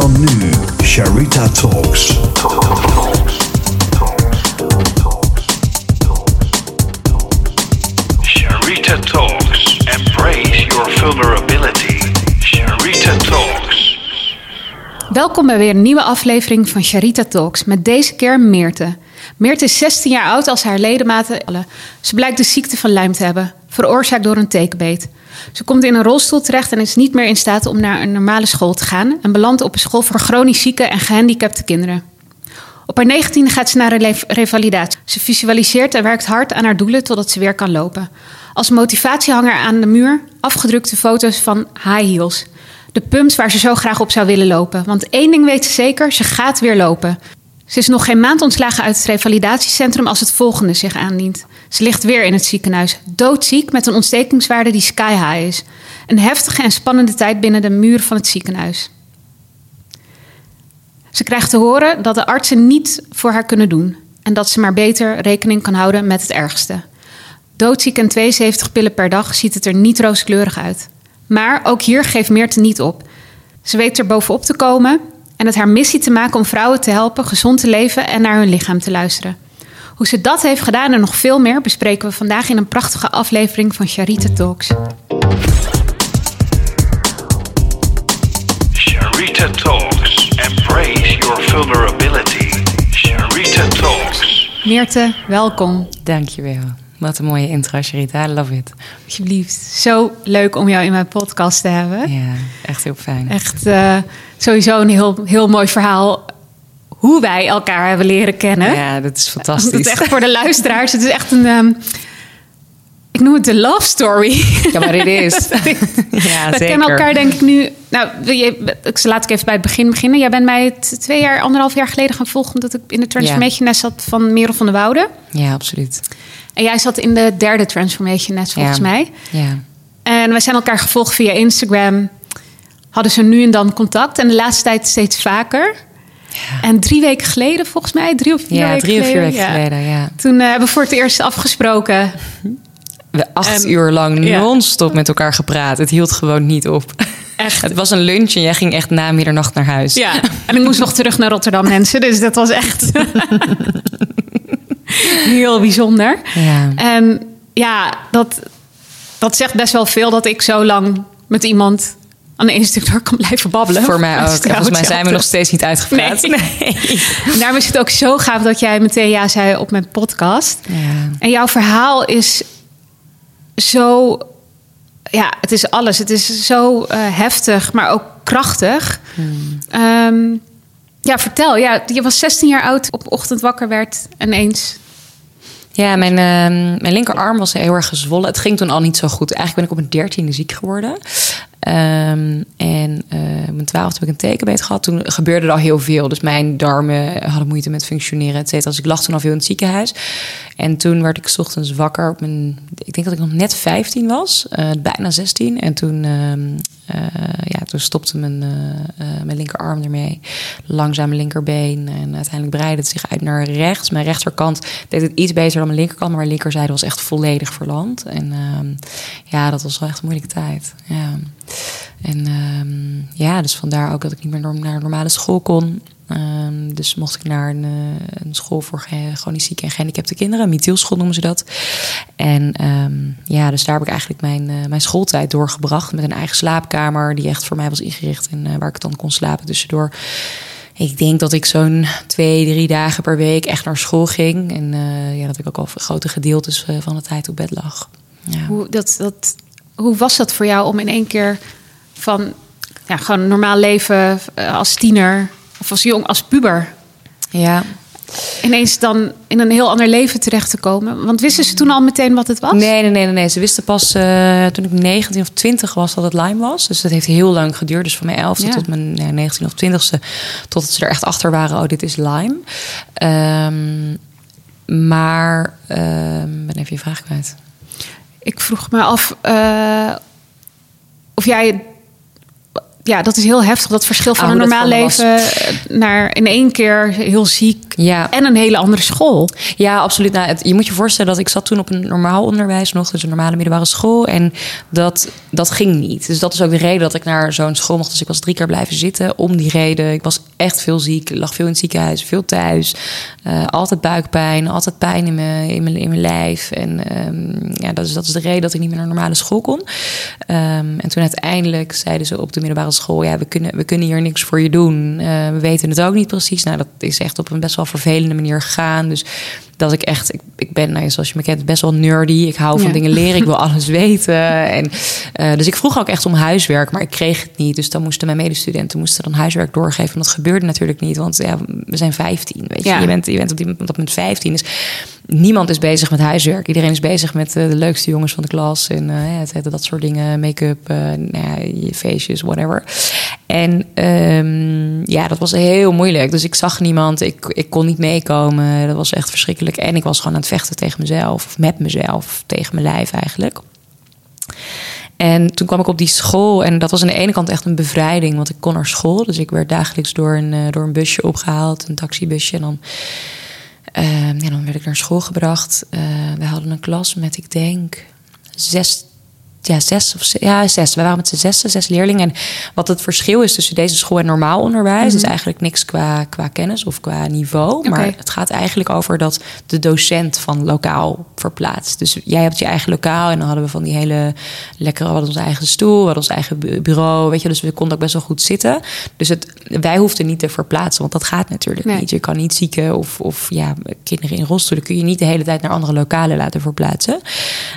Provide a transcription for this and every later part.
dan nu, Sharita Talks. Sharita Talks. Embrace your vulnerability. Sharita Talks. Welkom bij weer een nieuwe aflevering van Sharita Talks met deze keer Meerte. Meerte is 16 jaar oud als haar ledematen. Ze blijkt de ziekte van Lyme te hebben, veroorzaakt door een tekenbeet. Ze komt in een rolstoel terecht en is niet meer in staat om naar een normale school te gaan en belandt op een school voor chronisch zieke en gehandicapte kinderen. Op haar 19e gaat ze naar een revalidatie. Ze visualiseert en werkt hard aan haar doelen totdat ze weer kan lopen. Als motivatiehanger aan de muur afgedrukte foto's van high heels. De pumps waar ze zo graag op zou willen lopen. Want één ding weet ze zeker, ze gaat weer lopen. Ze is nog geen maand ontslagen uit het revalidatiecentrum als het volgende zich aandient. Ze ligt weer in het ziekenhuis, doodziek met een ontstekingswaarde die sky high is. Een heftige en spannende tijd binnen de muren van het ziekenhuis. Ze krijgt te horen dat de artsen niet voor haar kunnen doen en dat ze maar beter rekening kan houden met het ergste. Doodziek en 72 pillen per dag ziet het er niet rooskleurig uit. Maar ook hier geeft Meerte niet op. Ze weet er bovenop te komen en het haar missie te maken om vrouwen te helpen gezond te leven en naar hun lichaam te luisteren. Hoe ze dat heeft gedaan en nog veel meer bespreken we vandaag in een prachtige aflevering van Charita Talks. Sharita Talks. Embrace your vulnerability. Sharita Talks. Meerte, welkom. Dankjewel. Wat een mooie intro, Sharita. I love it. Alsjeblieft. Zo leuk om jou in mijn podcast te hebben. Ja, echt heel fijn. Echt eh, sowieso een heel, heel mooi verhaal hoe wij elkaar hebben leren kennen. Ja, dat is Dat fantastisch. is echt voor de luisteraars. Het is echt een. ehm, ik noem het de love story. Ja, maar dit is. ja, we zeker. kennen elkaar denk ik nu. Nou, wil je, ik laat ik even bij het begin beginnen. Jij bent mij twee jaar, anderhalf jaar geleden gaan volgen omdat ik in de Transformation Nest zat van Merel van der Woude. Ja, absoluut. En jij zat in de derde Transformation Nest volgens Ja. mij. Ja. En wij zijn elkaar gevolgd via Instagram. Hadden ze nu en dan contact. En de laatste tijd steeds vaker. En drie weken geleden, volgens mij, drie of vier Ja, weken drie of vier geleden. weken ja. geleden, ja. Toen eh, hebben we voor het eerst afgesproken. We acht En- uur lang ja. non-stop met elkaar gepraat. Het hield gewoon niet op. Echt. Het was een lunch en jij ging echt na middernacht naar huis. Ja, en ik moest nog terug naar Rotterdam, mensen. Dus dat was echt heel bijzonder. Ja. En ja, dat, dat zegt best wel veel dat ik zo lang met iemand aan één stuk door kan blijven babbelen. Voor mij ook. En volgens mij zijn we nog steeds niet uitgepraat. Nee. En daarom is het ook zo gaaf dat jij meteen ja zei op mijn podcast. Ja. En jouw verhaal is zo. Ja, het is alles. Het is zo eh, heftig, maar ook krachtig. Ehm, ja, vertel. Ja, je was 16 jaar oud, op ochtend wakker werd en eens. Ja, mijn, ehm, mijn linkerarm was heel erg gezwollen. Het ging toen al niet zo goed. Eigenlijk ben ik op mijn dertiende ziek geworden. Ehm, en eh op mijn twaalfde heb ik een tekenbeet gehad. Toen gebeurde er al heel veel. Dus mijn darmen hadden moeite met functioneren. Et cetera. Dus ik lag toen al veel in het ziekenhuis. En toen werd ik ochtends wakker. Op mijn, ik denk dat ik nog net 15 was. eh, bijna 16. En toen, ehm, eh, ja, toen stopte mijn, mijn linkerarm ermee. Langzaam mijn linkerbeen. En uiteindelijk breidde het zich uit naar rechts. Mijn rechterkant deed het iets beter dan mijn linkerkant. Maar mijn linkerzijde was echt volledig verlamd. En ehm, ja, dat was wel echt een moeilijke tijd. Ja. En ehm, ja, dus vandaar ook dat ik niet meer naar een normale school kon. Ehm, dus mocht ik naar een, eh, een school voor chronisch zieke en gehandicapte kinderen. Mithielschool noemen ze dat. En ehm, ja, dus daar heb ik eigenlijk mijn, eh, mijn schooltijd doorgebracht. Met een eigen slaapkamer die echt voor mij was ingericht. En eh, waar ik dan kon slapen tussendoor. Ik denk dat ik zo'n twee, drie dagen per week echt naar school ging. En ja, dat ik ook al grote gedeeltes van de tijd op bed lag. Ja. Hoe, dat, dat, hoe was dat voor jou om in één keer van ja, gewoon een normaal leven eh, als tiener of als jong, als puber, ja. ineens dan in een heel ander leven terecht te komen? Want wisten ze toen al meteen wat het was? Nee, nee, nee, nee. Ze wisten pas eh, toen ik 19 of 20 was dat het Lyme was. Dus dat heeft heel lang geduurd. Dus van mijn 11e Ja. tot mijn ja, 19 of 20e. Totdat ze er echt achter waren. Oh, dit is Lyme. Ehm, maar ehm ben even je vraag kwijt. Ik vroeg me af eh, of jij ja, dat is heel heftig. Dat verschil van Ah, een normaal leven naar in één keer heel ziek Ja. en een hele andere school. Ja, absoluut. Nou, het- je moet je voorstellen dat ik zat toen op een normaal onderwijs nog, dus een normale middelbare school. En dat, dat ging niet. Dus dat is ook de reden dat ik naar zo'n school mocht. Dus ik was drie keer blijven zitten om die reden. Ik was echt veel ziek, lag veel in het ziekenhuis, veel thuis. Eh, altijd buikpijn, altijd pijn in mijn, in mijn, in mijn lijf. En ehm, ja, dat is, dat is de reden dat ik niet meer naar normale school kon. Ehm, en toen uiteindelijk zeiden ze op de middelbare school: ja, we kunnen, we kunnen hier niks voor je doen. Eh, we weten het ook niet precies. Nou, dat is echt op een best wel vervelende manier gegaan. Dus dat ik echt, ik, ik ben, nou, zoals je me kent, best wel nerdy. Ik hou van Ja. dingen leren, ik wil alles weten. En, eh, dus ik vroeg ook echt om huiswerk, maar ik kreeg het niet. Dus dan moesten mijn medestudenten moesten dan huiswerk doorgeven. En dat gebeurde natuurlijk niet, want ja, we zijn 15. Weet je, Ja. je bent, je bent op, die, op dat moment 15. Dus niemand is bezig met huiswerk. Iedereen is bezig met eh, de leukste jongens van de klas. En eh, het, het- dat soort dingen, make-up, eh, nou ja, je feestjes, whatever. En ehm, ja, dat was heel moeilijk. Dus ik zag niemand, ik, ik kon niet meekomen. Dat was echt verschrikkelijk. En ik was gewoon aan het vechten tegen mezelf, of met mezelf, tegen mijn lijf eigenlijk. En toen kwam ik op die school en dat was aan de ene kant echt een bevrijding, want ik kon naar school. Dus ik werd dagelijks door een, eh, door een busje opgehaald, een taxibusje. En dan, eh, ja, dan werd ik naar school gebracht. Eh, we hadden een klas met, ik denk, zes, ja, zes of ja, zes. We waren met z'n zes, zes leerlingen. En wat het verschil is tussen deze school en normaal onderwijs, is eigenlijk niks qua, qua kennis of qua niveau. Maar het gaat eigenlijk over dat de docent van lokaal verplaatst. Dus jij hebt je eigen lokaal en dan hadden we van die hele lekkere, we hadden onze eigen stoel, we hadden ons eigen bu- bureau, weet je, dus we konden ook best wel goed zitten. Dus het, wij hoefden niet te verplaatsen, want dat gaat natuurlijk Nee. niet. Je kan niet zieken of, of ja, kinderen in rolstoelen kun je niet de hele tijd naar andere lokalen laten verplaatsen.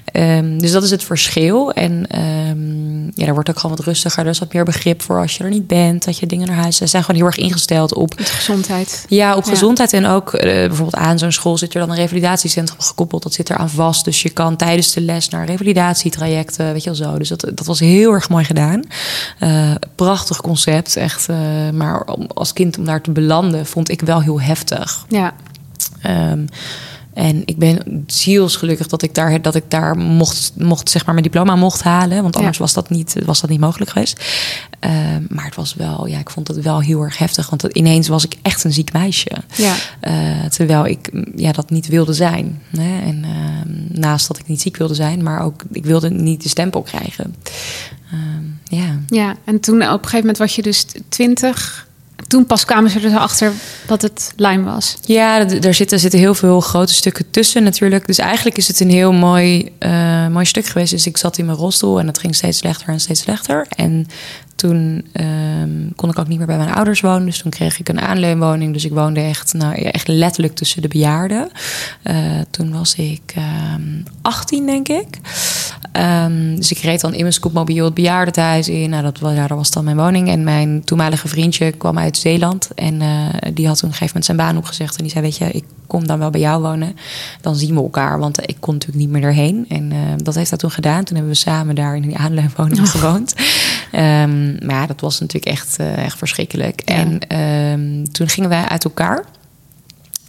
Ehm, dus dat is het verschil. En ehm, ja, daar wordt ook gewoon wat rustiger. Er is wat meer begrip voor als je er niet bent, dat je dingen naar huis. Ze zijn gewoon heel erg ingesteld op Met gezondheid. ja, op Ja. gezondheid en ook eh, bijvoorbeeld aan zo'n school zit er dan een revalidatiecentrum gekoppeld. Dat zit eraan vast. Dus je kan tijdens de les naar revalidatietrajecten, weet je wel zo. Dus dat, dat was heel erg mooi gedaan. Eh, prachtig concept, echt. eh, maar om, als kind om daar te belanden vond ik wel heel heftig. Ja. Ehm, en ik ben zielsgelukkig dat ik daar, dat ik daar mocht, mocht, zeg maar, mijn diploma mocht halen. Want anders Ja. was, dat niet, was dat niet mogelijk geweest. Ehm, maar het was wel, ja, ik vond het wel heel erg heftig. Want ineens was ik echt een ziek meisje. Ja. Eh, terwijl ik mm, ja, dat niet wilde zijn. Hè? En ehm, naast dat ik niet ziek wilde zijn, maar ook ik wilde niet de stempel krijgen. Ehm, ja. ja, en toen op een gegeven moment was je dus twintig. Toen pas kwamen ze er achter dat het Lyme was. Ja, d- er zitten, zitten heel veel grote stukken tussen natuurlijk. Dus eigenlijk is het een heel mooi, eh, mooi stuk geweest. Dus ik zat in mijn rolstoel en het ging steeds slechter en steeds slechter. En toen ehm, kon ik ook niet meer bij mijn ouders wonen. Dus toen kreeg ik een aanleunwoning. Dus ik woonde echt, nou, echt letterlijk tussen de bejaarden. Eh, toen was ik ehm 18, denk ik. Ehm, dus ik reed dan in mijn scootmobiel het bejaardentehuis in. Nou, dat, was, ja, dat was dan mijn woning. En mijn toenmalige vriendje kwam uit Zeeland. En eh, die had toen een gegeven moment zijn baan opgezegd. En die zei, weet je, ik kom dan wel bij jou wonen. Dan zien we elkaar, want ik kon natuurlijk niet meer erheen. En eh, dat heeft hij toen gedaan. Toen hebben we samen daar in die aanleunwoning gewoond. Ehm, maar ja, dat was natuurlijk echt, eh, echt verschrikkelijk. Ja. En ehm, toen gingen wij uit elkaar.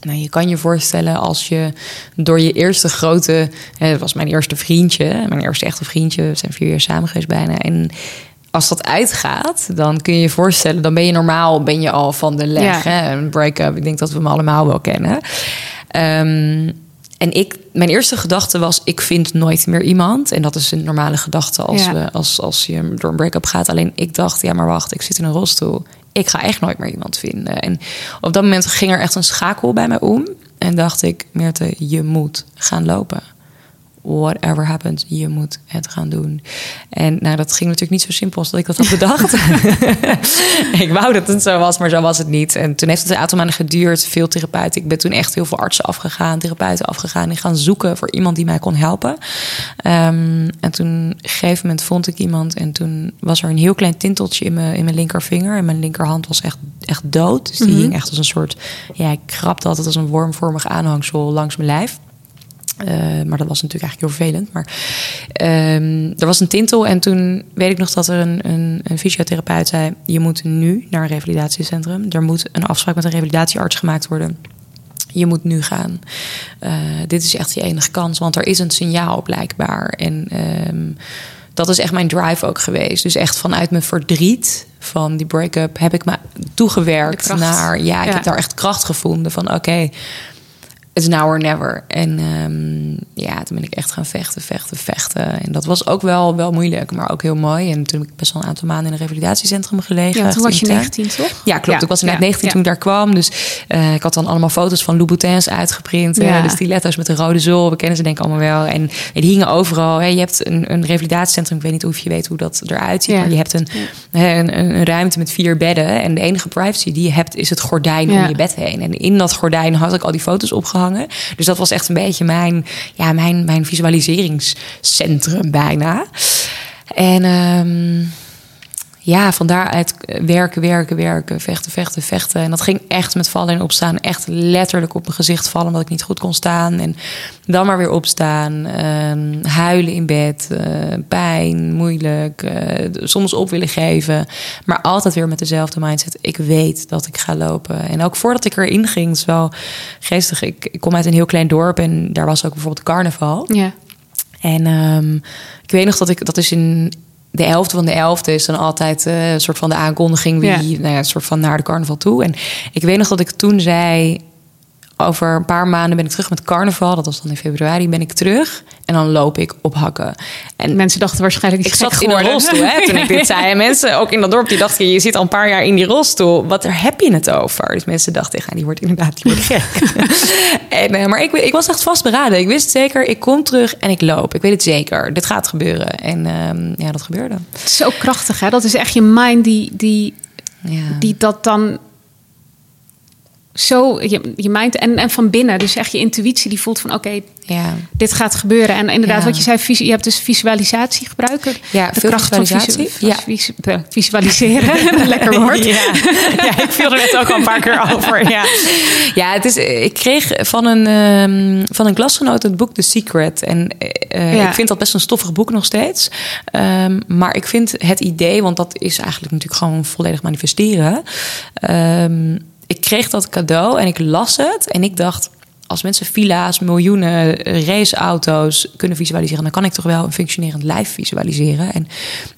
Nou, je kan je voorstellen als je door je eerste grote... Hè, dat was mijn eerste vriendje, mijn eerste echte vriendje. We zijn vier jaar samen geweest bijna. En als dat uitgaat, dan kun je je voorstellen... dan ben je normaal ben je al van de leg. Ja. Hè? Een break-up, ik denk dat we hem allemaal wel kennen. Ehm, en ik, mijn eerste gedachte was, ik vind nooit meer iemand. En dat is een normale gedachte als, Ja. we, als, als je door een break-up gaat. Alleen ik dacht, ja maar wacht, ik zit in een rolstoel. Ik ga echt nooit meer iemand vinden. En op dat moment ging er echt een schakel bij mij om. En dacht ik, Meerte, je moet gaan lopen. Whatever happens, je moet het gaan doen. En nou, dat ging natuurlijk niet zo simpel als dat ik dat had bedacht. ik wou dat het zo was, maar zo was het niet. En toen heeft het een aantal maanden geduurd, veel therapeuten. Ik ben toen echt heel veel artsen afgegaan, therapeuten afgegaan... en gaan zoeken voor iemand die mij kon helpen. Ehm, en toen, op een gegeven moment, vond ik iemand... en toen was er een heel klein tinteltje in mijn, in mijn linkervinger... en mijn linkerhand was echt, echt dood. Dus die hing echt als een soort... ja, ik krabde altijd als een wormvormig aanhangsel langs mijn lijf. Eh, maar dat was natuurlijk eigenlijk heel vervelend. Maar ehm, er was een tintel en toen weet ik nog dat er een, een, een fysiotherapeut zei... je moet nu naar een revalidatiecentrum. Er moet een afspraak met een revalidatiearts gemaakt worden. Je moet nu gaan. Eh, dit is echt je enige kans, want er is een signaal blijkbaar. En ehm, dat is echt mijn drive ook geweest. Dus echt vanuit mijn verdriet van die break-up heb ik me toegewerkt naar. Ja, ik Ja. heb daar echt kracht gevonden van oké. It's now or never. En ehm, ja, toen ben ik echt gaan vechten, vechten, vechten. En dat was ook wel, wel moeilijk, maar ook heel mooi. En toen heb ik best wel een aantal maanden in een revalidatiecentrum gelegen. Ja, toen was je intern. 19, toch? Ja, klopt. ik was net ja, 19 ja. toen ik daar kwam. Dus eh, ik had dan allemaal foto's van Louboutins uitgeprint. Ja. Ja. De stiletto's met de rode zool. We kennen ze denk ik allemaal wel. En die hingen overal. Hè. Je hebt een, een revalidatiecentrum. Ik weet niet of je weet hoe dat eruit ziet. Maar je hebt een, een, een, ruimte met vier bedden. En de enige privacy die je hebt is het gordijn om je bed heen. En in dat gordijn had ik al die foto's opgehangen. Dus dat was echt een beetje mijn, ja, mijn, mijn visualiseringscentrum bijna. En... ehm, ja, van daaruit werken, werken, werken, vechten, vechten, vechten. En dat ging echt met vallen en opstaan. Echt letterlijk op mijn gezicht vallen omdat ik niet goed kon staan. En dan maar weer opstaan. ehm, huilen in bed. eh, pijn, moeilijk. eh, soms op willen geven. Maar altijd weer met dezelfde mindset. Ik weet dat ik ga lopen. En ook voordat ik erin ging, is wel geestig. Ik, ik kom uit een heel klein dorp en daar was ook bijvoorbeeld carnaval. Ja. En ehm, ik weet nog dat ik, dat is in de elfde van de elfde is dan altijd eh, een soort van de aankondiging wie, Ja. nou ja, een soort van naar de carnaval toe. En ik weet nog dat ik toen zei, over een paar maanden ben ik terug met carnaval. Dat was dan in februari, ben ik terug. En dan loop ik op hakken. En Mensen dachten waarschijnlijk... ik zat in een rolstoel hè, toen ik dit zei. En mensen ook in dat dorp die dachten... je zit al een paar jaar in die rolstoel. Wat daar heb je het over? Dus mensen dachten, ja, die wordt inderdaad die wordt gek. en, eh, maar ik, ik was echt vastberaden. Ik wist zeker, ik kom terug en ik loop. Ik weet het zeker. Dit gaat gebeuren. En ehm, ja, dat gebeurde. Het is zo krachtig, hè? Dat is echt je mind die, die, Ja. die dat dan zo... Je, je mind en, en van binnen. Dus echt je intuïtie die voelt van... Oké, ja. dit gaat gebeuren. En inderdaad, Ja. wat je zei, je hebt dus visualisatie gebruiken. Ja, veel visualisatie. Van Ja. visu- visu- eh, visualiseren. Lekker woord. Ja. ja, ik viel er net ook al een paar keer over. Ja, ja het is, ik kreeg van een, ehm, van een klasgenoot het boek The Secret. En eh, Ja. ik vind dat best een stoffig boek nog steeds. Ehm, maar ik vind het idee, want dat is eigenlijk natuurlijk gewoon volledig manifesteren. Ehm, ik kreeg dat cadeau en ik las het. En ik dacht, als mensen villa's, miljoenen raceauto's kunnen visualiseren, dan kan ik toch wel een functionerend lijf visualiseren. En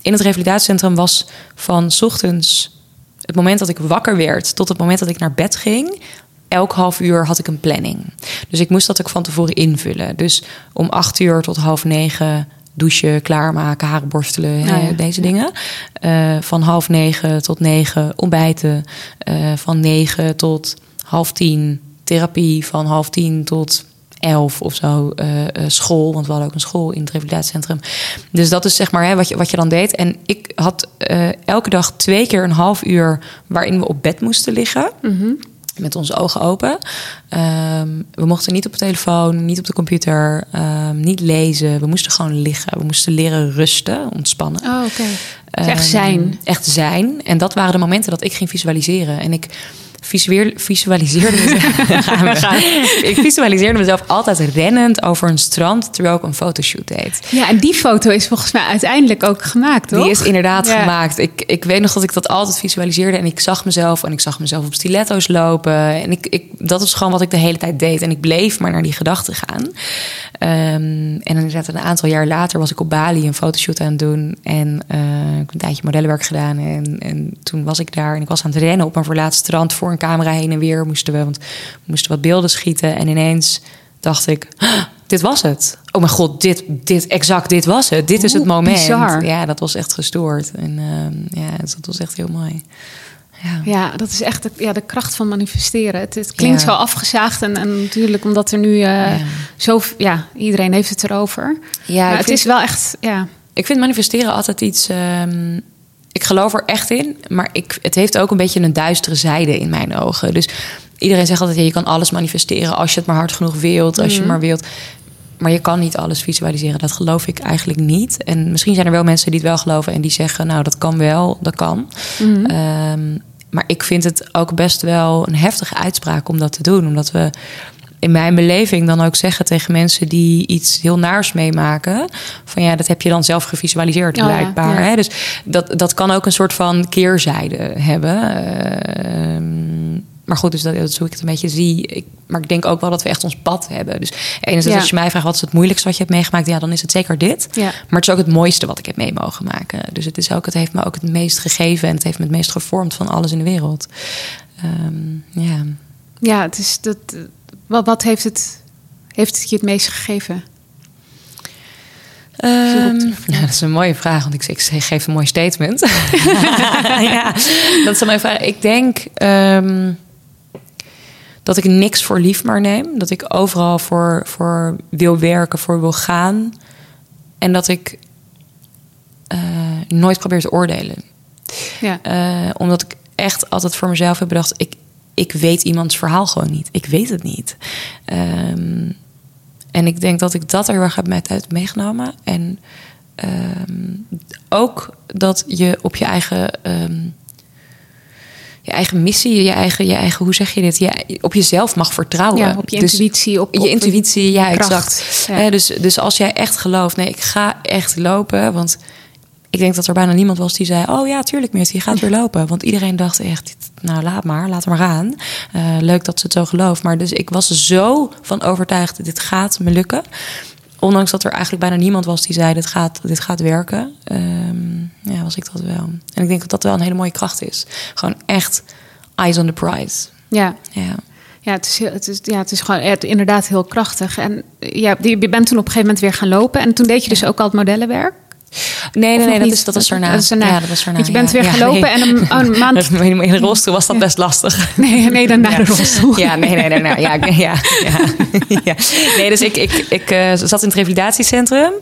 in het revalidatiecentrum was van ochtends het moment dat ik wakker werd tot het moment dat ik naar bed ging. Elk half uur had ik een planning. Dus ik moest dat ook van tevoren invullen. Dus om acht uur tot half negen douchen, klaarmaken, haren borstelen, ja. deze dingen. Eh, van half negen tot negen ontbijten. Eh, van negen tot half tien therapie. Van half tien tot elf of zo eh, school. Want we hadden ook een school in het revalidatiecentrum. Dus dat is zeg maar hè, wat, je, wat je dan deed. En ik had elke dag twee keer een half uur waarin we op bed moesten liggen. Met onze ogen open. Ehm, we mochten niet op de telefoon, niet op de computer, ehm, niet lezen. We moesten gewoon liggen. We moesten leren rusten, ontspannen. Oh, oké. Is echt Ehm, zijn. Echt zijn. En dat waren de momenten dat ik ging visualiseren. En ik visueer, visualiseerde mezelf. Gaan we gaan. Ik visualiseerde mezelf altijd rennend over een strand terwijl ik een fotoshoot deed. Ja, en die foto is volgens mij uiteindelijk ook gemaakt, toch? Die is inderdaad Ja. gemaakt. Ik, ik weet nog dat ik dat altijd visualiseerde. En ik zag mezelf en ik zag mezelf op stiletto's lopen. En ik, ik, dat is gewoon wat ik de hele tijd deed. En ik bleef maar naar die gedachten gaan. Ehm, en inderdaad, een aantal jaar later was ik op Bali een fotoshoot aan het doen. En eh, ik heb een tijdje modellenwerk gedaan. En, en toen was ik daar en ik was aan het rennen op een verlaten strand voor een camera heen en weer. Moesten we, want we moesten wat beelden schieten. En ineens dacht ik, "Ah, dit was het. Oh mijn god, dit, dit, exact dit was het. Dit is het moment. bizar. Ja, dat was echt gestoord. En ehm, ja, dus dat was echt heel mooi. Ja. Ja, dat is echt de, ja, de kracht van manifesteren. Het, het klinkt Ja. zo afgezaagd en, en natuurlijk omdat er nu eh, zo... Ja, iedereen heeft het erover. Ja, maar het is wel echt... Ja, Ik vind manifesteren altijd iets. ehm, ik geloof er echt in, maar ik, het heeft ook een beetje een duistere zijde in mijn ogen. Dus iedereen zegt altijd: ja, je kan alles manifesteren als je het maar hard genoeg wilt, als je maar wilt. Maar je kan niet alles visualiseren. Dat geloof ik eigenlijk niet. En misschien zijn er wel mensen die het wel geloven en die zeggen: Nou, dat kan wel, dat kan. Ehm, maar ik vind het ook best wel een heftige uitspraak om dat te doen, omdat we in mijn beleving dan ook zeggen tegen mensen die iets heel naars meemaken. Van ja, dat heb je dan zelf gevisualiseerd Oh blijkbaar. ja. Hè? Dus dat, dat kan ook een soort van keerzijde hebben. Ehm, maar goed, dus dat, dat is hoe ik het een beetje zie. Ik, maar ik denk ook wel dat we echt ons pad hebben. Dus enerzijds Ja. als je mij vraagt wat is het moeilijkste wat je hebt meegemaakt, ja, dan is het zeker dit. Maar het is ook het mooiste wat ik heb mee mogen maken. Dus het, is ook, het heeft me ook het meest gegeven en het heeft me het meest gevormd van alles in de wereld. Ehm, ja. Ja, het is dat. Wat, wat heeft, het, heeft het je het meest gegeven? Ehm, nou, dat is een mooie vraag, want ik, ik geef een mooi statement. ja, dat is een mooie vraag. Ik denk ehm, dat ik niks voor lief maar neem. Dat ik overal voor, voor wil werken, voor wil gaan. En dat ik eh, nooit probeer te oordelen. Ja. Eh, omdat ik echt altijd voor mezelf heb bedacht... Ik, ik weet iemands verhaal gewoon niet. Ik weet het niet. Ehm, en ik denk dat ik dat er heel erg heb met uit meegenomen. En ehm, ook dat je op je eigen... ehm, je eigen missie, je eigen, je eigen, hoe zeg je dit? Je, op jezelf mag vertrouwen. Ja, op je Dus- intuïtie, op- je intuïtie, ja, kracht. exact. Ja. Eh, dus, dus als jij echt gelooft, nee, ik ga echt lopen. Want ik denk dat er bijna niemand was die zei: Oh ja, tuurlijk, Meert, je gaat weer lopen. Want iedereen dacht echt: Nou, laat maar, laat maar gaan. Eh, leuk dat ze het zo gelooft. Maar dus ik was zo van overtuigd: dit gaat me lukken. Ondanks dat er eigenlijk bijna niemand was die zei: Dit gaat, dit gaat werken. Ehm, ja, was ik dat wel. En ik denk dat dat wel een hele mooie kracht is. Gewoon echt eyes on the prize. Ja. Ja. Ja, het is, het is, ja, het is gewoon het, inderdaad heel krachtig. En ja, je bent toen op een gegeven moment weer gaan lopen. En toen deed je dus ook al het modellenwerk. Nee, nee, nee, dat, is, dat was daarna. Dat is daarna. Ja, dat was daarna. Want je bent ja. weer Ja, gelopen nee. en een, oh, een maand... in een rolstoel was dat best lastig. Nee, nee, dan naar de rolstoel. Ja, nee, nee, nee. nee ja, ja, ja, ja. Nee, dus ik, ik, ik eh, zat in het revalidatiecentrum.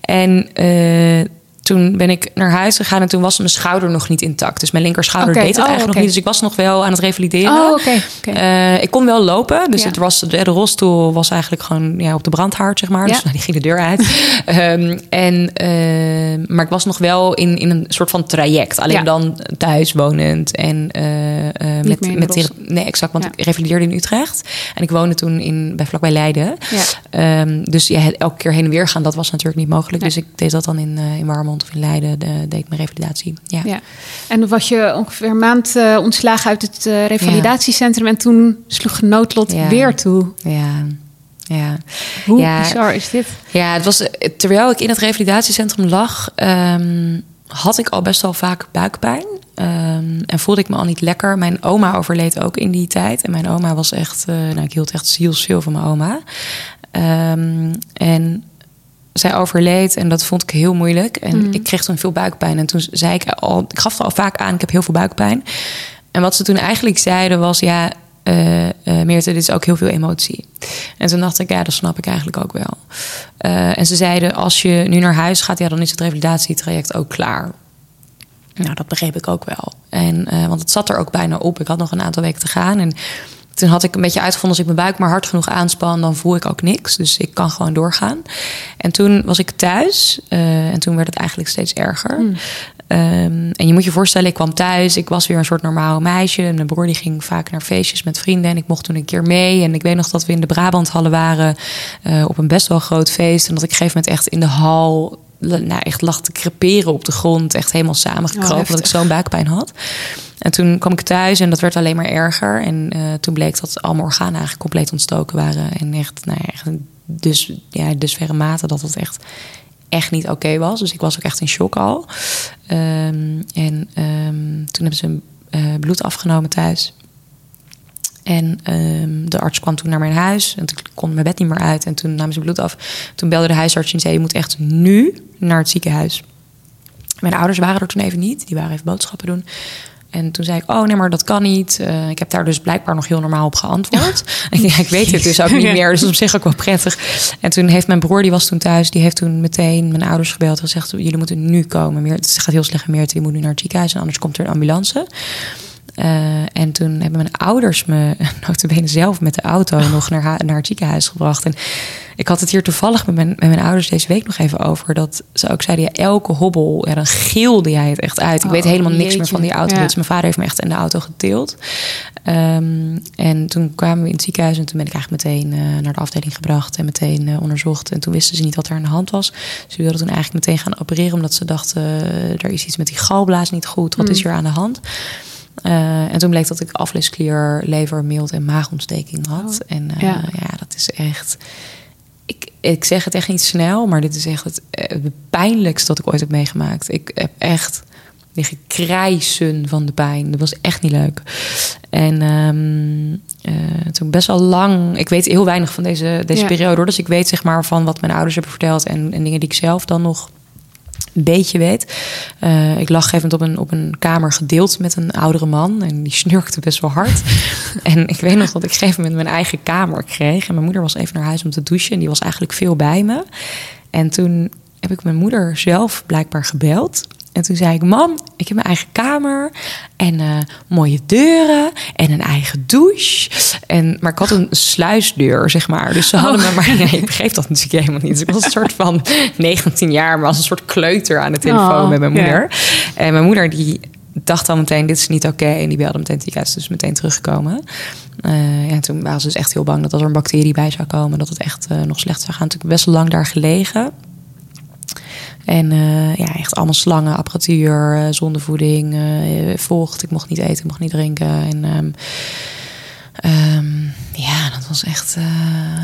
En eh, toen ben ik naar huis gegaan en toen was mijn schouder nog niet intact. Dus mijn linkerschouder deed het oh, eigenlijk nog niet. Dus ik was nog wel aan het revalideren. Oh. Eh, ik kon wel lopen. Dus Ja. het was, de, de rolstoel was eigenlijk gewoon ja, op de brandhaard, zeg maar. Ja. Dus nou, die ging de deur uit. Ehm, en, eh, maar ik was nog wel in, in een soort van traject. Alleen Ja. dan thuis wonend. En eh, met, met. Nee, exact. Want ik revalideerde in Utrecht. En ik woonde toen in, bij, vlakbij Leiden. Ehm, dus ja, het elke keer heen en weer gaan, dat was natuurlijk niet mogelijk. Nee. Dus ik deed dat dan in, in Warmond of in Leiden. De, deed ik mijn revalidatie. Ja. Ja. En was je ongeveer een maand eh, ontslagen uit het eh, revalidatiecentrum. En toen sloeg noodlot Ja. weer toe. Ja. Ja. Hoe Ja. bizar is dit? Ja, het was, eh, terwijl ik in het revalidatiecentrum lag, ehm, had ik al best wel vaak buikpijn. Ehm, en voelde ik me al niet lekker. Mijn oma overleed ook in die tijd. En mijn oma was echt, nou, ik hield echt zielsveel van mijn oma. Ehm, en zij overleed en dat vond ik heel moeilijk. En ik kreeg toen veel buikpijn. En toen zei ik al, ik gaf er al vaak aan, ik heb heel veel buikpijn. En wat ze toen eigenlijk zeiden was, ja, eh, Meerte, dit is ook heel veel emotie. En toen dacht ik, ja, dat snap ik eigenlijk ook wel. Eh, en ze zeiden, als je nu naar huis gaat, ja, dan is het revalidatietraject ook klaar. Nou, dat begreep ik ook wel. En, want het zat er ook bijna op. Ik had nog een aantal weken te gaan. En toen had ik een beetje uitgevonden... als ik mijn buik maar hard genoeg aanspan... dan voel ik ook niks. Dus ik kan gewoon doorgaan. En toen was ik thuis. eh, en toen werd het eigenlijk steeds erger. Ehm, en je moet je voorstellen, ik kwam thuis. Ik was weer een soort normaal meisje. En mijn broer die ging vaak naar feestjes met vrienden. En ik mocht toen een keer mee. En ik weet nog dat we in de Brabanthallen waren... eh, op een best wel groot feest. En dat ik op een gegeven moment echt in de hal... Nou, echt lag te creperen op de grond. Echt helemaal samengekropen. Oh, omdat ik zo'n buikpijn had. En toen kwam ik thuis en dat werd alleen maar erger. En eh, toen bleek dat al mijn organen eigenlijk compleet ontstoken waren. En echt, nou ja, echt dus, ja, dusverre mate dat het echt, echt niet oké was. Dus ik was ook echt in shock al. Ehm, en ehm, toen hebben ze eh, bloed afgenomen thuis. En ehm, de arts kwam toen naar mijn huis. En toen kon mijn bed niet meer uit. En toen namen ze bloed af. Toen belde de huisarts en zei... je moet echt nu naar het ziekenhuis. Mijn ouders waren er toen even niet. Die waren even boodschappen doen. En toen zei ik, oh nee, maar dat kan niet. Eh, ik heb daar dus blijkbaar nog heel normaal op geantwoord. Ja, ik weet het dus ook niet meer. Dus dat is op zich ook wel prettig. En toen heeft mijn broer, die was toen thuis... die heeft toen meteen mijn ouders gebeld en gezegd... jullie moeten nu komen. Meer, het gaat heel slecht Meerte. Je moet nu naar het ziekenhuis en anders komt er een ambulance. Eh, en toen hebben mijn ouders me notabene zelf met de auto nog naar, naar het ziekenhuis gebracht. En ik had het hier toevallig met mijn, met mijn ouders deze week nog even over. Dat ze ook zeiden, ja, elke hobbel, ja, dan gilde jij het echt uit. Ik Oh, weet helemaal niks meer van die auto. Ja. Dus mijn vader heeft me echt in de auto getild. Ehm, en toen kwamen we in het ziekenhuis en toen ben ik eigenlijk meteen eh, naar de afdeling gebracht en meteen eh, onderzocht. En toen wisten ze niet wat er aan de hand was. Ze wilden toen eigenlijk meteen gaan opereren omdat ze dachten, er is iets met die galblaas niet goed. Wat is hier aan de hand? Eh, en toen bleek dat ik afleesklier, lever, mild en maagontsteking had. Oh, en eh, ja. ja. dat is echt... Ik, ik zeg het echt niet snel, maar dit is echt het, eh, het pijnlijkste dat ik ooit heb meegemaakt. Ik heb echt liggen krijsen van de pijn. Dat was echt niet leuk. En ehm, eh, toen best wel lang... Ik weet heel weinig van deze, deze Ja. periode. Hoor. Dus ik weet zeg maar van wat mijn ouders hebben verteld... en, en dingen die ik zelf dan nog een beetje weet. Eh, ik lag moment op een, op een kamer gedeeld met een oudere man. En die snurkte best wel hard. en ik weet nog dat ik op een gegeven moment mijn eigen kamer kreeg. En mijn moeder was even naar huis om te douchen. En die was eigenlijk veel bij me. En toen heb ik mijn moeder zelf blijkbaar gebeld. En toen zei ik, mam, ik heb mijn eigen kamer en eh, mooie deuren en een eigen douche. En, maar ik had een sluisdeur, zeg maar. Dus ze hadden me maar... Nee, ik begreep dat natuurlijk helemaal niet. Dus ik was een soort van 19 jaar, maar als een soort kleuter aan de telefoon Oh, met mijn moeder. En mijn moeder die dacht al meteen, dit is niet oké. En die belde meteen het dus meteen teruggekomen. Eh, ja, toen waren ze dus echt heel bang dat als er een bacterie bij zou komen... dat het echt eh, nog slecht zou gaan. Toen heb ik best wel lang daar gelegen. En eh, ja, echt allemaal slangen, apparatuur, eh, zondevoeding, eh, vocht. Ik mocht niet eten, ik mocht niet drinken. En ehm, ehm, ja, dat was echt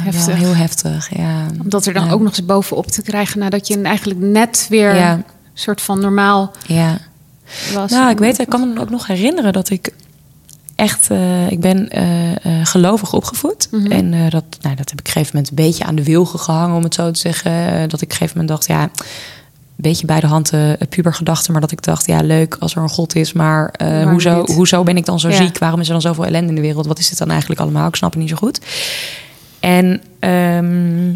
Heftig. heel heftig. Ja. Om dat er dan ook nog eens bovenop te krijgen nadat je eigenlijk net weer Ja. een soort van normaal Ja. was. Nou, ik weet, ik kan me ook nog herinneren dat ik echt, ik ben gelovig opgevoed. Mhm. En dat, nou, dat heb ik op een gegeven moment een beetje aan de wilgen gehangen, om het zo te zeggen. Dat ik op een gegeven moment dacht, ja, beetje bij de hand eh pubergedachte, maar dat ik dacht, ja, leuk als er een God is, maar eh, hoezo, hoezo ben ik dan zo Ja. ziek? Waarom is er dan zoveel ellende in de wereld? Wat is dit dan eigenlijk allemaal? Ik snap het niet zo goed. En ehm,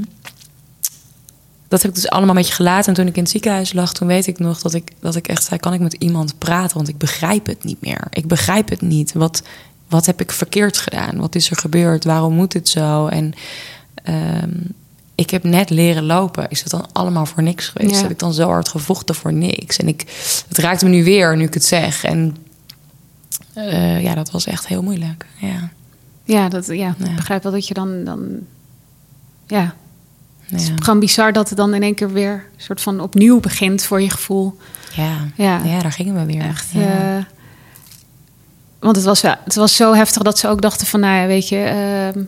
dat heb ik dus allemaal een beetje gelaten. En toen ik in het ziekenhuis lag, toen weet ik nog dat ik, dat ik echt zei: kan ik met iemand praten? Want ik begrijp het niet meer. Ik begrijp het niet. Wat, wat heb ik verkeerd gedaan? Wat is er gebeurd? Waarom moet het zo? En ehm, ik heb net leren lopen. Is het dan allemaal voor niks geweest? Ja. Heb ik dan zo hard gevochten voor niks? En ik, het raakt me nu weer nu ik het zeg. En eh, ja, dat was echt heel moeilijk. Ja. Ja, dat, ja, ik Ja. begrijp wel dat je dan... dan ja, het is Ja. gewoon bizar dat het dan in één keer weer... een soort van opnieuw begint voor je gevoel. Ja. Ja. Ja. daar gingen we weer. Echt. Ja. Want het was, het was zo heftig dat ze ook dachten van... nou ja, weet je... ehm,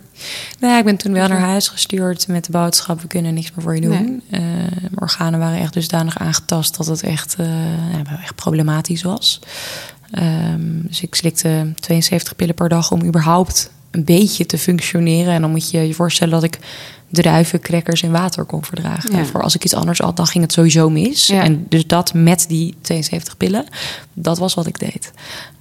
Nou, ik ben toen wel naar huis gestuurd met de boodschap: we kunnen niks meer voor je doen. Nee. Eh, mijn organen waren echt dusdanig aangetast dat het echt, ja, wel echt problematisch was. Ehm, dus ik slikte 72 pillen per dag om überhaupt een beetje te functioneren. En dan moet je je voorstellen dat ik druiven, crackers en water kon verdragen. Ja. Voor als ik iets anders had, dan ging het sowieso mis. Ja. En dus dat met die 72 pillen, dat was wat ik deed.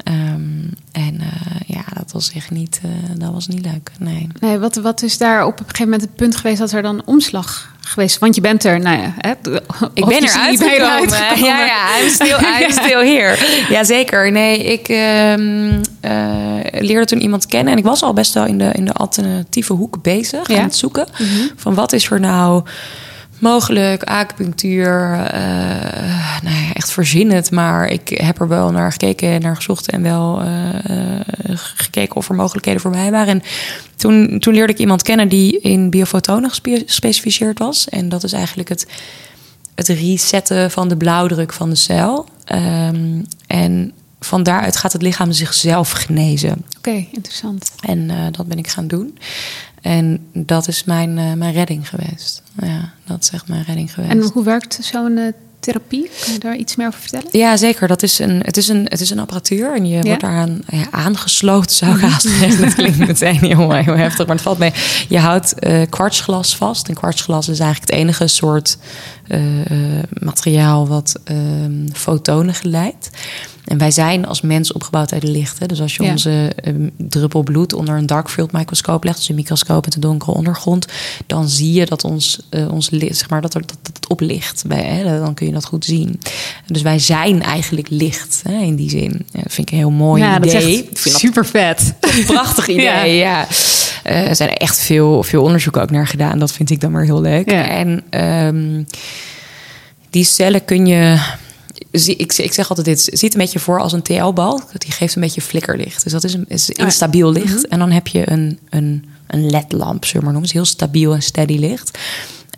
Ehm, en eh, ja, dat was echt niet, eh, dat was niet leuk. Nee. nee, wat, wat is daar op een gegeven moment het punt geweest... dat er dan omslag geweest? Want je bent er, nou ja... Hè, Ik ben er uitgekomen. Ja, ja, I'm still, I'm still here. Jazeker. Nee, ik ehm, eh, leerde toen iemand kennen. En ik was al best wel in de, in de alternatieve hoek bezig. Ja. Aan het zoeken. Van wat is er nou mogelijk? Acupunctuur. eh nou ja, echt verzin het. Maar ik heb er wel naar gekeken en naar gezocht. En wel eh, eh, gekeken of er mogelijkheden voor mij waren. En toen, toen leerde ik iemand kennen die in biofotonen gespe- gespecificeerd was. En dat is eigenlijk het het resetten van de blauwdruk van de cel. Ehm, en van daaruit gaat het lichaam zichzelf genezen. Oké, interessant. En dat ben ik gaan doen. En dat is mijn, eh, mijn redding geweest. Ja, dat is echt mijn redding geweest. En hoe werkt zo'n eh, therapie? Kan je daar iets meer over vertellen? Ja, zeker. Dat is een, het, is een, het is een apparatuur en je wordt daaraan ja, aangesloten, zou ik haast zeggen. Dat klinkt meteen heel, heel heftig, maar het valt mee. Je houdt eh, kwartsglas vast. En kwartsglas is eigenlijk het enige soort materiaal wat ehm, fotonen geleidt. En wij zijn als mens opgebouwd uit licht. Hè? Dus als je Ja. onze ehm, druppel bloed onder een darkfield microscoop legt, dus een microscoop met een donkere ondergrond, dan zie je dat ons, eh, ons licht, zeg maar, dat, er, dat het oplicht. Bij, hè? Dan kun je dat goed zien. Dus wij zijn eigenlijk licht hè, in die zin. Ja, dat vind ik een heel mooi ja, idee. dat is Ik echt vind dat super vet. prachtig idee. ja. Eh, er zijn echt veel, veel onderzoek ook naar gedaan. Dat vind ik dan maar heel leuk. En ehm, die cellen kun je. Ik, ik zeg altijd dit, ziet een beetje voor als een TL-balk. Die geeft een beetje flikkerlicht. Dus dat is een is instabiel licht. En dan heb je een, een, een LED-lamp, zullen we maar noemen. Het is heel stabiel en steady licht.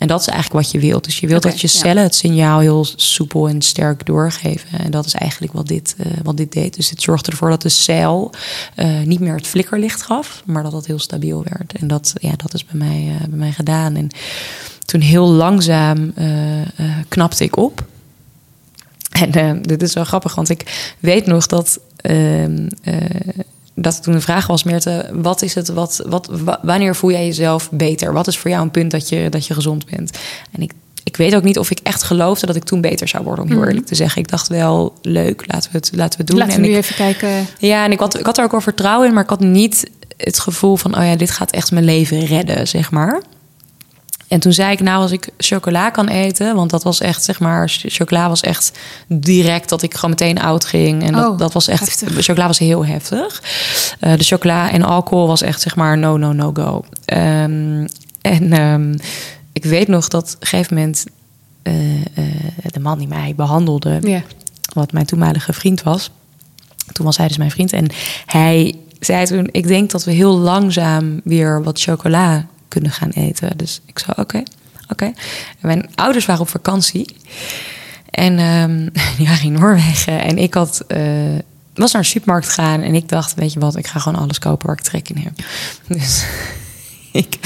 En dat is eigenlijk wat je wilt. Dus je wilt dat je ja. cellen het signaal heel soepel en sterk doorgeven. En dat is eigenlijk wat dit, eh, wat dit deed. Dus dit zorgde ervoor dat de cel eh, niet meer het flikkerlicht gaf, maar dat het heel stabiel werd. En dat, ja, dat is bij mij, eh, bij mij gedaan. En toen heel langzaam knapte ik op. En eh, dit is wel grappig, want ik weet nog dat. ehm, eh, dat toen de vraag was, Meerte, wat is het, wat, wat, wa- wanneer voel jij jezelf beter? Wat is voor jou een punt dat je, dat je gezond bent? En ik, ik weet ook niet of ik echt geloofde dat ik toen beter zou worden, om heel eerlijk te zeggen. Ik dacht wel, leuk, laten we het, laten we het doen. Laten we En nu ik- even kijken. ja, en ik had, ik had er ook wel vertrouwen in, maar ik had niet het gevoel van, oh ja, dit gaat echt mijn leven redden, zeg maar. En toen zei ik, nou, als ik chocola kan eten, want dat was echt, zeg maar, ch- chocola was echt direct dat ik gewoon meteen oud ging. En dat, Oh, dat was echt, heftig. chocola was heel heftig. Eh, de chocola en alcohol was echt, zeg maar, no, no, no go. Ehm, en ehm, ik weet nog dat op een gegeven moment eh, eh, de man die mij behandelde, wat mijn toenmalige vriend was. Toen was hij dus mijn vriend. En hij zei toen, ik denk dat we heel langzaam weer wat chocola kunnen gaan eten. Dus ik zei, oké, oké. En mijn ouders waren op vakantie. En ehm die waren in Noorwegen. En ik had, eh, was naar de supermarkt gegaan. En ik dacht, weet je wat, ik ga gewoon alles kopen waar ik trek in heb. Dus ik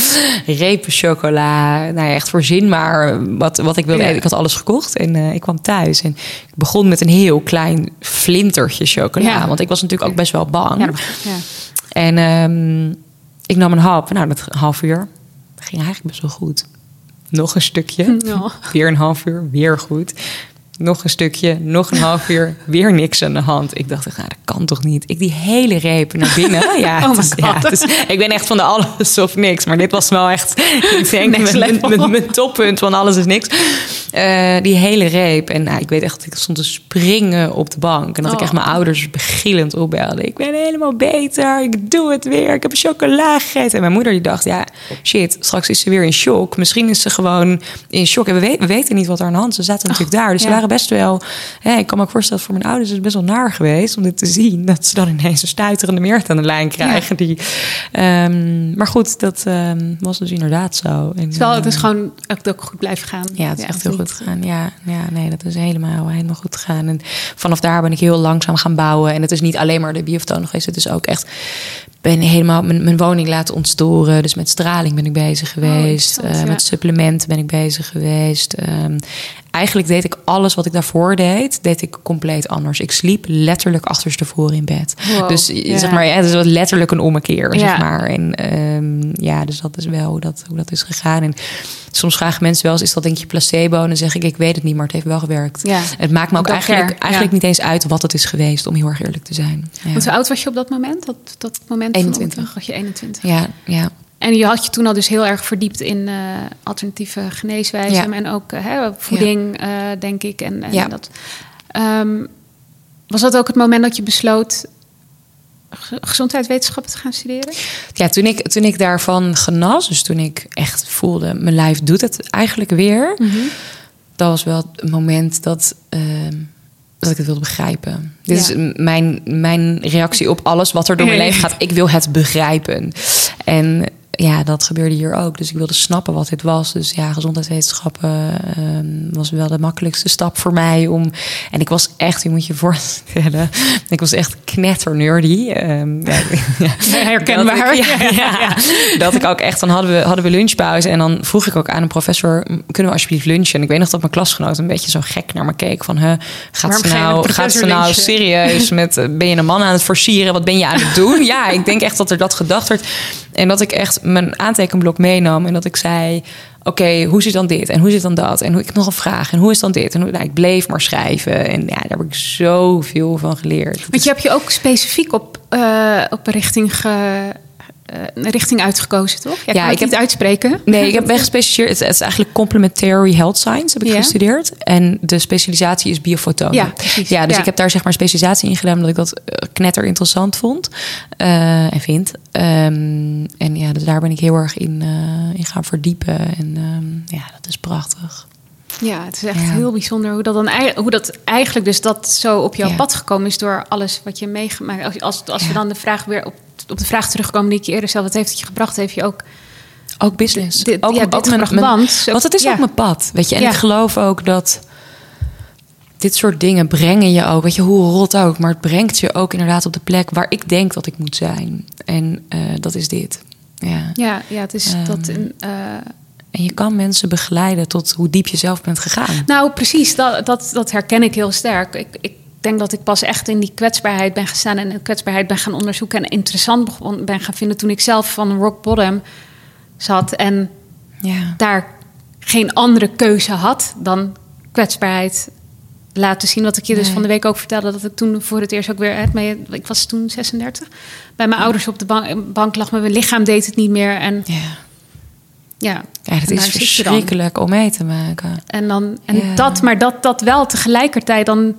repen chocola, nou ja, echt voorzien maar wat, wat ik wilde Ja. Ik had alles gekocht en eh, ik kwam thuis. En ik begon met een heel klein flintertje chocola. Ja. Want ik was natuurlijk ook best wel bang. En ehm, ik nam een hap. Nou, dat half uur ging eigenlijk best wel goed. Nog een stukje. Ja. Weer een half uur, weer goed. Nog een stukje, nog een half uur, weer niks aan de hand. Ik dacht, nou, dat kan toch niet? Ik die hele reep naar binnen. Ja, Oh ja, het is- ik ben echt van de alles of niks. Maar dit was wel echt, ik denk, mijn, level. mijn, mijn toppunt van alles is niks. Eh, die hele reep. En nou, ik weet echt, ik stond te springen op de bank. En dat ik Oh. echt mijn ouders begillend opbelde. Ik ben helemaal beter, ik doe het weer. Ik heb een chocola gegeten. En mijn moeder die dacht, ja, shit, straks is ze weer in shock. Misschien is ze gewoon in shock. En we, we- we weten niet wat er aan de hand is. Ze zaten natuurlijk daar. Dus ze ja. Waren best wel... Hè, ik kan me ook voorstellen, voor mijn ouders is het best wel naar geweest... om dit te zien. Dat ze dan ineens een stuiterende meert aan de lijn krijgen. Die, ehm, maar goed, dat ehm, was dus inderdaad zo. En, Het is wel, het is eh, gewoon ook, ook goed blijven gaan. ja, het is echt heel goed gegaan. Ja, ja, nee, dat is helemaal, helemaal goed gegaan. En vanaf daar ben ik heel langzaam gaan bouwen. En het is niet alleen maar de biofotoon geweest. Het is ook echt, ben helemaal mijn, mijn woning laten ontstoren. Dus met straling ben ik bezig geweest. interessant, Eh. Met supplementen ben ik bezig geweest. Ehm, eigenlijk deed ik alles wat ik daarvoor deed, deed ik compleet anders. Ik sliep letterlijk achterstevoren in bed. Wow, Dus ja. zeg maar, ja, het is letterlijk een ommekeer, zeg maar. En ehm, ja, dus dat is wel hoe dat, hoe dat is gegaan. En soms vragen mensen wel eens, is dat denk je placebo? En dan zeg ik, ik weet het niet, maar het heeft wel gewerkt. Het maakt me ook eigenlijk, care, eigenlijk ja. niet eens uit wat het is geweest, om heel erg eerlijk te zijn. Ja, Want hoe oud was je op dat moment? Dat, dat moment 21. ontmoeting? Was je 21? ja, ja. En je had je toen al dus heel erg verdiept in eh, alternatieve geneeswijzen. Ja. En ook eh, hè, voeding, eh, denk ik. En, en Ja. dat. Ehm, was dat ook het moment dat je besloot ge- gezondheidswetenschappen te gaan studeren? Ja, toen ik, toen ik daarvan genas, dus toen ik echt voelde, mijn lijf doet het eigenlijk weer. Dat was wel het moment dat, ehm, dat ik het wilde begrijpen. Dit Ja. is mijn, mijn reactie op alles wat er door mijn leven gaat. Ik wil het begrijpen. En ja, dat gebeurde hier ook. Dus ik wilde snappen wat dit was. Dus ja, gezondheidswetenschappen ehm, was wel de makkelijkste stap voor mij. Om, en ik was echt, je moet je voorstellen, ik was echt knetternerdy. Ehm ja. Herkenbaar. Dat ik, ja. Dat ik ook echt, dan hadden we, hadden we lunchpauze. En dan vroeg ik ook aan een professor, kunnen we alsjeblieft lunchen? En ik weet nog dat mijn klasgenoot een beetje zo gek naar me keek. Van, huh, gaat ze nou, gaat ze nou lunchen? serieus met, eh, ben je een man aan het forcieren? Wat ben je aan het doen? Ja, ik denk echt dat er dat gedacht werd. En dat ik echt mijn aantekenblok meenam. En dat ik zei, oké, hoe zit dan dit? En hoe zit dan dat? En hoe, ik nog een vraag. En hoe is dan dit? En hoe, nou, ik bleef maar schrijven. En ja, daar heb ik zoveel van geleerd. Want je hebt je ook specifiek op, eh, op een richting, ge, een richting uitgekozen, toch? Jij Ja, het ik heb- niet uitspreken. Nee, ik heb ben gespecialiseerd. Het, het is eigenlijk complementary health science heb ik Ja. gestudeerd. En de specialisatie is biofotonen. Ja, precies. Ja, dus Ja. ik heb daar zeg maar specialisatie in gedaan omdat ik dat eh, knetter interessant vond eh, en vind. Ehm, en ja, dus daar ben ik heel erg in, eh, in gaan verdiepen. En ehm, ja, dat is prachtig. Ja, het is echt Ja. heel bijzonder hoe dat, dan, hoe dat eigenlijk dus dat zo op jouw Ja. pad gekomen is door alles wat je meegemaakt. Als, als, als we dan de vraag weer op, op de vraag terugkomen die ik je eerder stelde, wat heeft het je gebracht? Heeft je ook Ook business. Dit- ook, ja, ook dit mijn, want- het is ja. ook mijn pad. Weet je, en Ja. ik geloof ook dat dit soort dingen brengen je ook. Weet je, hoe rot ook. Maar het brengt je ook inderdaad op de plek waar ik denk dat ik moet zijn. En eh, dat is dit. Ja. Ja, ja het is Ehm. dat. Een, eh, En je kan mensen begeleiden tot hoe diep je zelf bent gegaan. nou, precies, dat, dat, dat herken ik heel sterk. Ik, ik denk dat ik pas echt in die kwetsbaarheid ben gestaan en kwetsbaarheid ben gaan onderzoeken en interessant begon, ben gaan vinden toen ik zelf van rock bottom zat en Ja. daar geen andere keuze had dan kwetsbaarheid laten zien. Wat ik je dus van de week ook vertelde, dat ik toen voor het eerst ook weer ik was toen 36, bij mijn ouders op de bank, bank lag, mijn lichaam deed het niet meer en Ja. ja. Ja, dat is verschrikkelijk om mee te maken. En dan en Ja. dat, maar dat, dat wel tegelijkertijd dan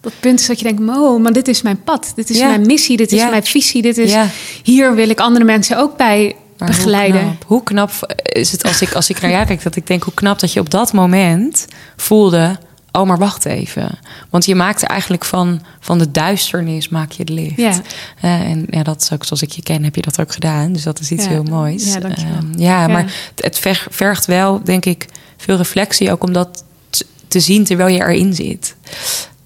dat punt is dat je denkt, oh, maar dit is mijn pad, dit is Ja. mijn missie, dit is Ja. mijn visie, dit is Ja. hier wil ik andere mensen ook bij Maar begeleiden. Hoe knap, hoe knap is het als ik, als ik naar jou kijk, dat ik denk hoe knap dat je op dat moment voelde. Oh, maar wacht even. Want je maakt eigenlijk van, van de duisternis maak je het licht. Ja. Eh, en ja, dat is ook zoals ik je ken, heb je dat ook gedaan. Dus dat is iets heel moois. Ja, dankjewel. Ehm, ja, maar het, het ver- vergt wel, denk ik, veel reflectie. Ook om dat te- te zien terwijl je erin zit.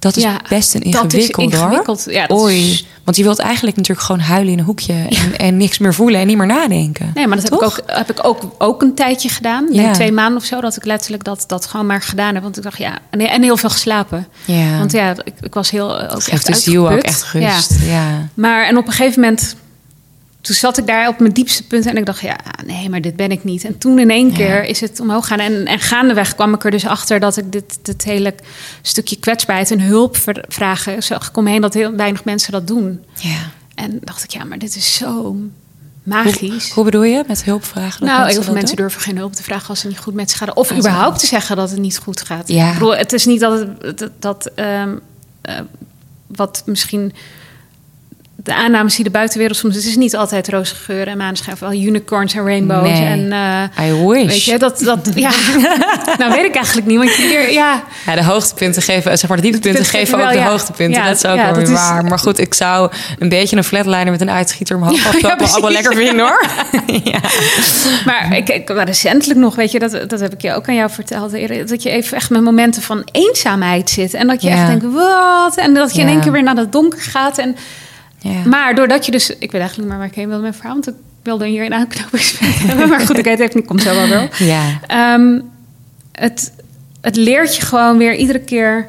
Dat is Ja, best een dat is ingewikkeld hoor. ingewikkeld. Ja, dat Oei. is- Want je wilt eigenlijk natuurlijk gewoon huilen in een hoekje. En, en niks meer voelen en niet meer nadenken. Nee, maar dat heb ik, ook, heb ik ook, ook een tijdje gedaan. Twee maanden of zo, dat ik letterlijk dat, dat gewoon maar gedaan heb. Want ik dacht, ja, en, en heel veel geslapen. Ja. Want ja, ik, ik was heel ook echt de ziel ook echt rust. Ja. Ja. Maar en op een gegeven moment, toen zat ik daar op mijn diepste punt en ik dacht, ja, nee, maar dit ben ik niet. En toen in één Ja. keer is het omhoog gaan. En, en gaandeweg kwam ik er dus achter dat ik dit, dit hele stukje kwetsbaarheid en hulp vragen, zag ik omheen dat heel weinig mensen dat doen. ja. En dacht ik, ja, maar dit is zo magisch. Hoe, hoe bedoel je met hulpvragen? dat Nou, heel veel mensen doen? durven geen hulp te vragen als het niet goed met ze. Of Ah, überhaupt te zeggen dat het niet goed gaat. Ja. Ik bedoel, het is niet dat het, dat, dat ehm, eh, wat misschien de aannames die de buitenwereld soms... Het is niet altijd roze geur en maneschijn. Wel unicorns en rainbows. Nee. En, eh, I wish. Weet je, dat... dat ja. nou, weet ik eigenlijk niet. Want hier, ja... Ja, de hoogtepunten geven, zeg maar, de dieptepunten punten geven ook wel, de ja. hoogtepunten. Ja, dat is ook wel weer dat is- waar. Maar goed, ik zou een beetje een flatliner met een uitschieter omhoog aflopen ook wel lekker vinden hoor. ja. Maar ik, ik, maar recentelijk nog, weet je, dat, dat heb ik je ook aan jou verteld. eerder, Dat je even echt met momenten van eenzaamheid zit. En dat je echt denkt, wat? En dat je in één keer weer naar het donker gaat. En, Ja. Maar doordat je dus... Ik weet eigenlijk niet meer waar ik heen wilde met mijn verhaal. Want ik wilde hier een aanknopingspunt. Maar goed, ik weet het niet. Komt zo wel wel. ja. Ehm, het, het leert je gewoon weer iedere keer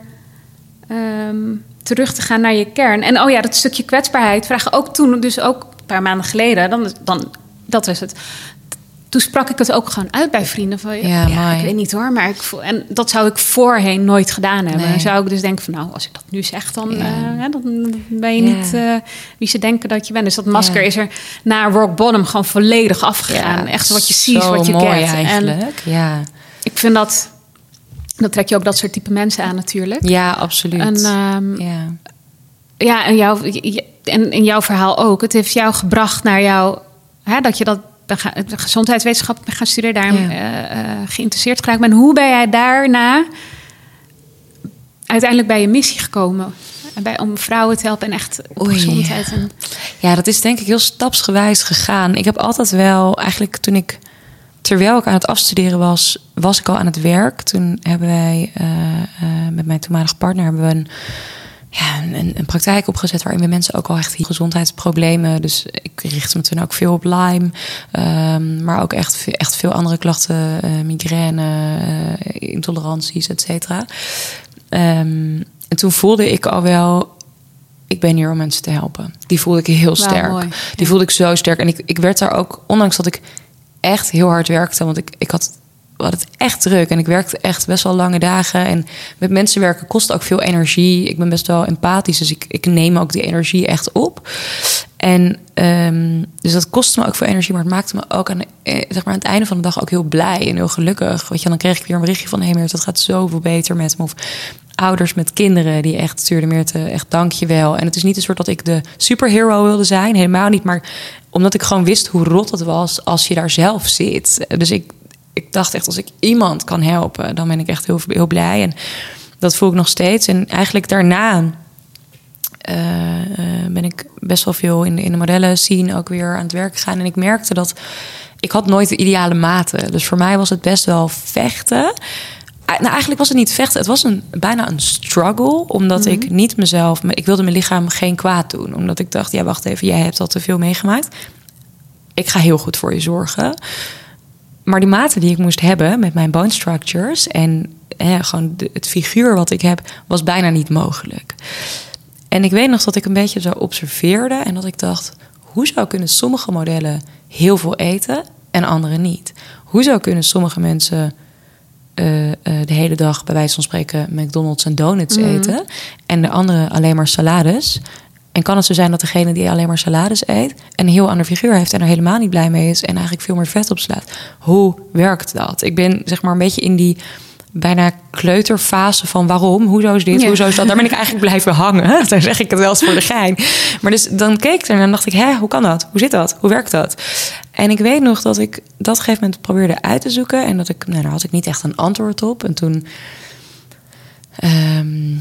ehm, terug te gaan naar je kern. En oh ja, dat stukje kwetsbaarheid vragen ook toen, dus ook een paar maanden geleden. Dan, dan, dat was het. Toen sprak ik het ook gewoon uit bij vrienden. Van, Ja, ja, ik weet niet hoor, maar ik voel, en dat zou ik voorheen nooit gedaan hebben. Nee. Zou ik dus denken van, nou, als ik dat nu zeg, dan, Ja. eh, dan ben je Ja. niet eh, wie ze denken dat je bent. Dus dat masker is er na rock bottom gewoon volledig afgegaan. Echt wat je ziet, wat je mooi get. En eigenlijk. Ja. ik vind dat. Dan trek je ook dat soort type mensen aan, natuurlijk. ja, absoluut. En, ehm, ja. ja, en, jouw, en in jouw verhaal ook. Het heeft jou gebracht naar jou. Hè, dat je dat gezondheidswetenschap bent gaan studeren, daar Ja. eh, eh, geïnteresseerd geraakt bent. Hoe ben jij daarna uiteindelijk bij je missie gekomen? En Bij, om vrouwen te helpen en echt op Oei. gezondheid. En, Ja, dat is denk ik heel stapsgewijs gegaan. Ik heb altijd wel, eigenlijk toen ik, terwijl ik aan het afstuderen was, was ik al aan het werk. Toen hebben wij eh, met mijn toenmalige partner hebben we een, ja, een, een praktijk opgezet waarin we mensen ook al echt die gezondheidsproblemen. Dus ik richtte me toen ook veel op Lyme, ehm, maar ook echt, echt veel andere klachten, eh, migraine, eh, intoleranties, et cetera. Ehm, en toen voelde ik al wel, ik ben hier om mensen te helpen. Die voelde ik heel sterk. Die Ja. voelde ik zo sterk. En ik, ik werd daar ook, ondanks dat ik echt heel hard werkte, want ik, ik had, hadden het echt druk en ik werkte echt best wel lange dagen. En met mensen werken kost ook veel energie. Ik ben best wel empathisch, dus ik, ik neem ook die energie echt op. En ehm, dus dat kostte me ook veel energie, maar het maakte me ook aan, eh, zeg maar aan het einde van de dag ook heel blij en heel gelukkig. Weet je, dan kreeg ik weer een berichtje van: hé, hey, Meert, dat gaat zoveel beter met me. Of ouders met kinderen die echt stuurden meer te echt dank je wel. En het is niet een soort dat ik de superhero wilde zijn, helemaal niet. Maar omdat ik gewoon wist hoe rot het was als je daar zelf zit. Dus ik, ik dacht echt, als ik iemand kan helpen, dan ben ik echt heel, heel blij. En dat voel ik nog steeds. En eigenlijk daarna eh, eh, ben ik best wel veel in de, in de modellen scene ook weer aan het werk gegaan. En ik merkte dat ik had nooit de ideale maten. Dus voor mij was het best wel vechten. Nou, eigenlijk was het niet vechten. Het was een, bijna een struggle. Omdat ik niet mezelf... Ik wilde mijn lichaam geen kwaad doen. Omdat ik dacht, ja, wacht even. Jij hebt al te veel meegemaakt. Ik ga heel goed voor je zorgen. Maar die maten die ik moest hebben met mijn bone structures... en hè, gewoon de- het figuur wat ik heb... was bijna niet mogelijk. En ik weet nog dat ik een beetje zo observeerde... en dat ik dacht, hoezo kunnen sommige modellen heel veel eten... en andere niet? Hoezo kunnen sommige mensen eh, eh, de hele dag, bij wijze van spreken, McDonald's en donuts eten. En de andere alleen maar salades. En kan het zo zijn dat degene die alleen maar salades eet... en een heel ander figuur heeft en er helemaal niet blij mee is... en eigenlijk veel meer vet opslaat. Hoe werkt dat? Ik ben zeg maar een beetje in die bijna kleuterfase van waarom, hoezo is dit, Ja. hoezo is dat. Daar ben ik eigenlijk blijven hangen. Daar zeg ik het wel eens voor de gein. Maar dus dan keek ik er en dan dacht ik, hè, hoe kan dat? Hoe zit dat? Hoe werkt dat? En ik weet nog dat ik dat gegeven moment probeerde uit te zoeken en dat ik, nou, daar had ik niet echt een antwoord op. En toen ehm,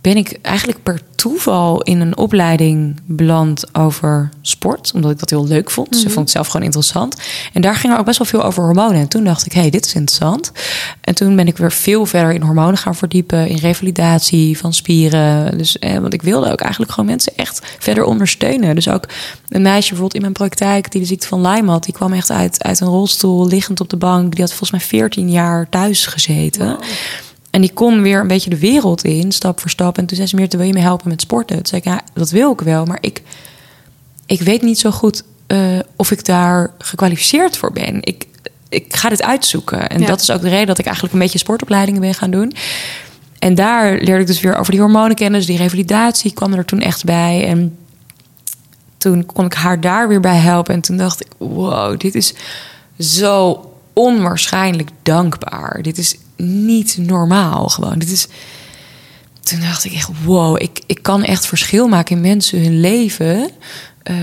ben ik eigenlijk per toeval in een opleiding beland over sport. Omdat ik dat heel leuk vond. Dus ik vond het zelf gewoon interessant. En daar ging er ook best wel veel over hormonen. En toen dacht ik, hé, hey, dit is interessant. En toen ben ik weer veel verder in hormonen gaan verdiepen. In revalidatie van spieren. Dus, eh, want ik wilde ook eigenlijk gewoon mensen echt verder ondersteunen. Dus ook een meisje bijvoorbeeld in mijn praktijk... die de ziekte van Lyme had. Die kwam echt uit, uit een rolstoel, liggend op de bank. Die had volgens mij 14 jaar thuis gezeten. En die kon weer een beetje de wereld in, stap voor stap. En toen zei ze meer, wil je me helpen met sporten? Toen zei ik, ja, dat wil ik wel. Maar ik, ik weet niet zo goed eh, of ik daar gekwalificeerd voor ben. Ik, ik ga dit uitzoeken. En Ja. dat is ook de reden dat ik eigenlijk een beetje sportopleidingen ben gaan doen. En daar leerde ik dus weer over die hormonen kennen. Dus die revalidatie kwam er toen echt bij. En toen kon ik haar daar weer bij helpen. En toen dacht ik, wow, dit is zo onwaarschijnlijk dankbaar. Dit is niet normaal gewoon. Dit is... Toen dacht ik echt, wow, ik, ik kan echt verschil maken in mensen hun leven... eh,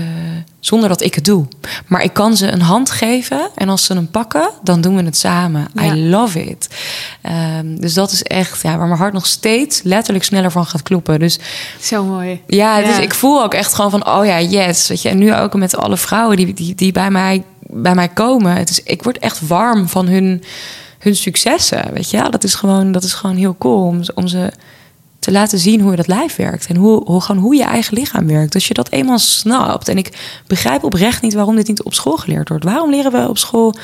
zonder dat ik het doe. Maar ik kan ze een hand geven en als ze hem pakken, dan doen we het samen. Ja. I love it. Ehm, dus dat is echt ja, waar mijn hart nog steeds letterlijk sneller van gaat kloppen. Dus Zo mooi. ja, dus Ja. ik voel ook echt gewoon van, oh ja, yes. Weet je, en nu ook met alle vrouwen die, die, die bij, mij, bij mij komen. Het is, ik word echt warm van hun, hun successen. Weet je, dat is gewoon, dat is gewoon heel cool om, ze- om ze te laten zien hoe dat lijf werkt. En hoe, hoe, gewoon hoe je eigen lichaam werkt. Als je dat eenmaal snapt. En ik begrijp oprecht niet waarom dit niet op school geleerd wordt. Waarom leren we op school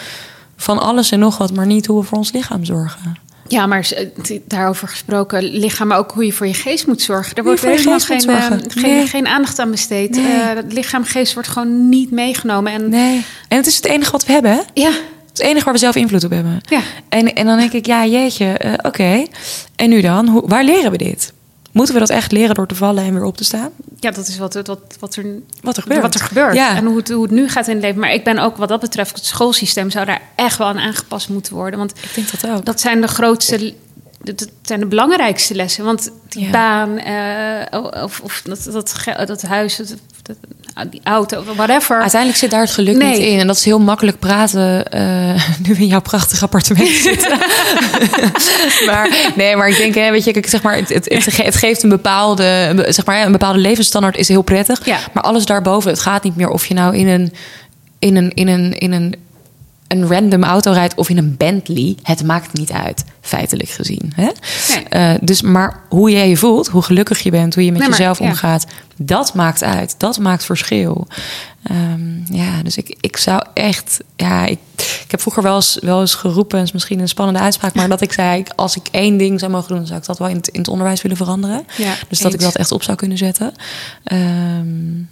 van alles en nog wat, maar niet hoe we voor ons lichaam zorgen? Ja, maar eh, daarover gesproken, lichaam, maar ook hoe je voor je geest moet zorgen. Je wordt helemaal geen, eh, geen, Nee. geen aandacht aan besteed. Nee. Eh, lichaam, geest wordt gewoon niet meegenomen. En Nee. En het is het enige wat we hebben, hè? ja, Het is het enige waar we zelf invloed op hebben. Ja. En, en dan denk ik, ja, jeetje, eh, oké. En nu dan? Hoe, waar leren we dit? Moeten we dat echt leren door te vallen en weer op te staan? ja, dat is wat, wat, wat, er, Wat er gebeurt. wat er gebeurt. Ja. En hoe het, hoe het nu gaat in het leven. Maar ik ben ook wat dat betreft, het schoolsysteem zou daar echt wel aan aangepast moeten worden. Want Ik denk dat ook. dat zijn de grootste, dat zijn de belangrijkste lessen. Want die Ja. baan, eh, of, of dat, dat, dat huis, dat, dat- die auto, whatever. Uiteindelijk zit daar het geluk Nee. niet in. En dat is heel makkelijk praten eh, nu in jouw prachtige appartement zitten. maar nee, maar ik denk, hè, weet je, kijk, zeg maar, het, het, het, ge- het geeft een bepaalde, zeg maar, een bepaalde levensstandaard is heel prettig. Ja. Maar alles daarboven, het gaat niet meer of je nou in een, in een, in een, in een, een random auto rijdt of in een Bentley. Het maakt niet uit, feitelijk gezien. Hè? Nee. Eh, dus, maar hoe jij je voelt, hoe gelukkig je bent, hoe je met Nee, maar, jezelf ja. omgaat, dat maakt uit. Dat maakt verschil. Ehm, ja, dus ik, ik zou echt. Ja, ik, ik heb vroeger wel eens, wel eens geroepen, is misschien een spannende uitspraak, maar dat ik zei: als ik één ding zou mogen doen, zou ik dat wel in het, in het onderwijs willen veranderen. Ja, dus dat ik dat echt op zou kunnen zetten. Ehm,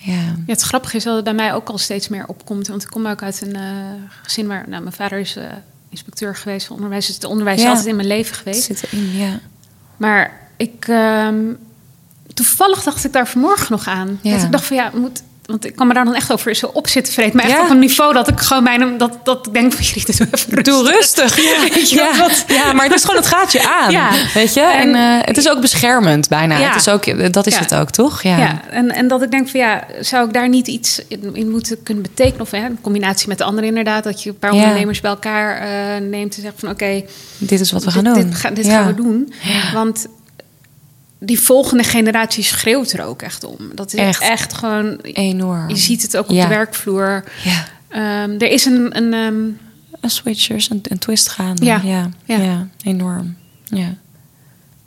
ja. Ja, het grappige is dat het bij mij ook al steeds meer opkomt. Want ik kom ook uit een eh, gezin waar... Nou, mijn vader is eh, inspecteur geweest van onderwijs. Dus het onderwijs is altijd in mijn leven geweest. zit erin, ja. Maar ik... ehm, toevallig dacht ik daar vanmorgen nog aan. Ja. Dat ik dacht van ja, moet... Want ik kan me daar dan echt over zo op zitten vreten. Maar echt Ja. op een niveau dat ik gewoon bijna... Dat, dat ik denk van, jullie, doe even rustig. Doe rustig. Ja, Weet je ja. wel, wat- ja, maar het is gewoon het gaat je aan. Weet je? En, En- eh, het is ook beschermend bijna. Ja. Het is ook, dat is het ook, toch? Ja. Ja, en, en dat ik denk van ja, zou ik daar niet iets in, in moeten kunnen betekenen? Of hè, in combinatie met de anderen inderdaad, dat je een paar ondernemers bij elkaar eh, neemt en zegt van oké, Dit is wat we gaan dit, doen. Dit, ga- dit gaan we doen. Want die volgende generatie schreeuwt er ook echt om. Dat is Echt. echt, gewoon, Enorm. je ziet het ook op Ja. de werkvloer. Ja. Ehm, er is een, een ehm, Een switchers, een, een twist gaan. Ja. Ja, Ja. enorm. Ja.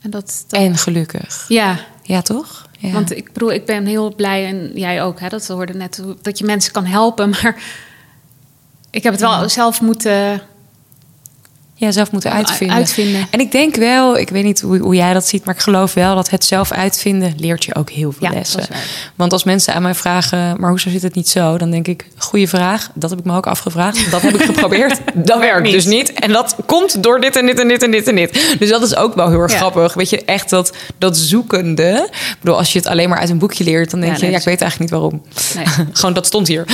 en dat, dat En gelukkig. ja, Ja, toch? Ja. want ik bedoel, ik ben heel blij en jij ook, hè, dat we hoorden net dat je mensen kan helpen, maar ik heb het wel zelf moeten ja, zelf moeten uitvinden. uitvinden. En ik denk wel, ik weet niet hoe, hoe jij dat ziet, maar ik geloof wel dat het zelf uitvinden leert je ook heel veel Ja, lessen. Want als mensen aan mij vragen, maar hoezo zit het niet zo? Dan denk ik, goede vraag. Dat heb ik me ook afgevraagd. Dat heb ik geprobeerd. Dat werkt dus niet. En dat komt door dit en dit en dit en dit en dit. Dus dat is ook wel heel erg Ja. grappig. Weet je, echt dat, dat zoekende. Ik bedoel, als je het alleen maar uit een boekje leert, dan denk Ja, je, ja, ik weet eigenlijk niet waarom. Nee. Gewoon, dat stond hier.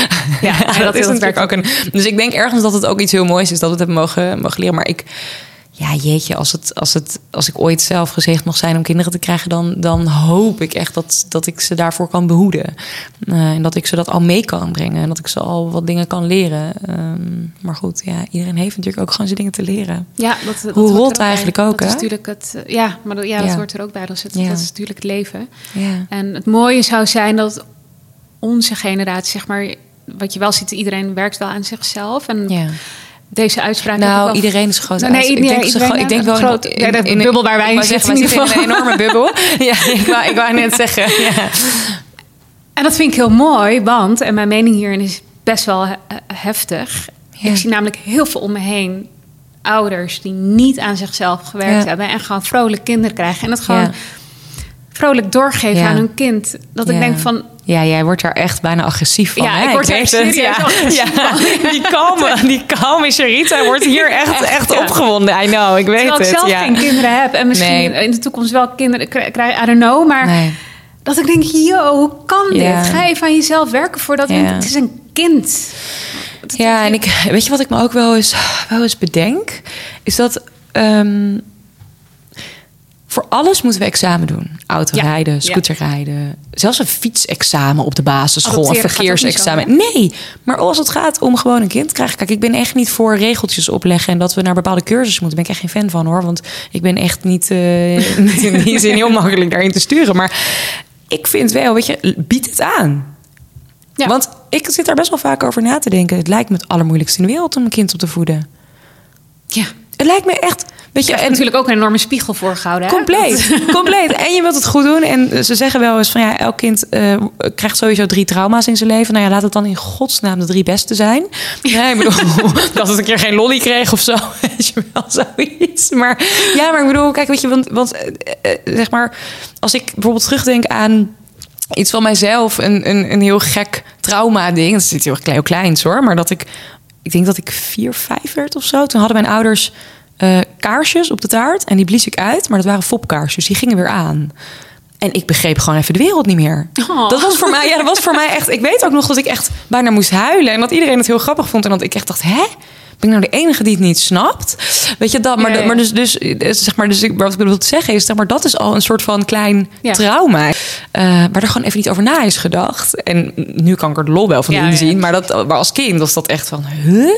Ja, dat, dat- is natuurlijk ook een. Dus ik denk ergens dat het ook iets heel moois is dat we het hebben mogen, mogen leren. Maar ik, ja, jeetje, als, het, als, het, als ik ooit zelf gezegd mag zijn om kinderen te krijgen, dan, dan hoop ik echt dat, dat ik ze daarvoor kan behoeden. Eh, en dat ik ze dat al mee kan brengen. En dat ik ze al wat dingen kan leren. Ehm, maar goed, ja, iedereen heeft natuurlijk ook gewoon zijn dingen te leren. Ja, dat, dat Hoe bij. eigenlijk ook, Dat is natuurlijk het, eh, ja, maar dat, ja, dat Ja. hoort er ook bij. Dat is, het, Ja. dat is natuurlijk het leven. Ja. En het mooie zou zijn dat onze generatie, zeg maar, wat je wel ziet, iedereen werkt wel aan zichzelf. En ja. Deze uitspraak. Nou, wel- iedereen is een grote Nee, ik nee, denk, ze iedereen, gewoon- ik denk een wel in- groot- in, de bubbel waar wij in zitten wij in een enorme bubbel. Ja, ik wou, ik wou net zeggen. Ja. En dat vind ik heel mooi, want, en mijn mening hierin is best wel he- heftig. Ja. Ik zie namelijk heel veel om me heen ouders die niet aan zichzelf gewerkt Ja. hebben en gewoon vrolijk kinderen krijgen. En dat gewoon vrolijk doorgeven aan hun kind. Dat ik denk van, Ja, jij wordt daar echt bijna agressief van. Ja, hè? ik word het, serieus ja. Ja. Die kalme, die kalme Sharita wordt hier echt, echt ja. opgewonden. I know, ik weet terwijl ik het. zelf ja. geen kinderen heb en misschien Nee. in de toekomst wel kinderen kri- krijg, I don't know, maar Nee. dat ik denk, yo, hoe kan dit? Ga even aan jezelf werken voor dat Ja. het is een kind. Ja, en ik, weet je wat ik me ook wel eens, wel eens bedenk? Is dat ehm, voor alles moeten we examen doen. Autorijden, Ja. scooterrijden. Zelfs een fietsexamen op de basisschool. Een Adopteren niet verkeersexamen. Nee, maar als het gaat om gewoon een kind krijgen. Kijk, ik ben echt niet voor regeltjes opleggen... en dat we naar bepaalde cursussen moeten. Daar ben ik echt geen fan van, hoor. Want ik ben echt niet, eh, niet in die zin heel makkelijk daarin te sturen. Maar ik vind wel, weet je, bied het aan. Ja. Want ik zit daar best wel vaak over na te denken. Het lijkt me het allermoeilijkste in de wereld om een kind op te voeden. Ja. Het lijkt me echt. Weet je, en natuurlijk ook een enorme spiegel voorgehouden. Hè? compleet. compleet. En je wilt het goed doen. En ze zeggen wel eens van ja, elk kind eh, krijgt sowieso drie trauma's in zijn leven. Nou ja, laat het dan in godsnaam de drie beste zijn. Nee, ik bedoel, dat het een keer geen lolly kreeg of zo. Weet je wel, zoiets. Maar ja, maar ik bedoel, kijk, weet je, want, want eh, eh, zeg maar, als ik bijvoorbeeld terugdenk aan iets van mijzelf, een, een, een heel gek trauma-ding. Dat zit heel erg klein, heel kleins hoor. Maar dat ik, ik denk dat ik vier, vijf werd of zo. Toen hadden mijn ouders eh, kaarsjes op de taart. En die blies ik uit. Maar dat waren fopkaarsjes. Die gingen weer aan. En ik begreep gewoon even de wereld niet meer. Oh. Dat was voor mij, ja, dat was voor mij echt. Ik weet ook nog dat ik echt bijna moest huilen. En dat iedereen het heel grappig vond. En dat ik echt dacht, hè? Ben ik nou de enige die het niet snapt? Weet je dat? Maar, maar dus, dus, eh, zeg maar, dus ik, wat ik bedoel te zeggen is, zeg maar, dat is al een soort van klein Ja. trauma. eh, waar er gewoon even niet over na is gedacht. En nu kan ik er de lol wel van Ja, inzien. ja. Maar, dat, maar als kind was dat echt van, huh?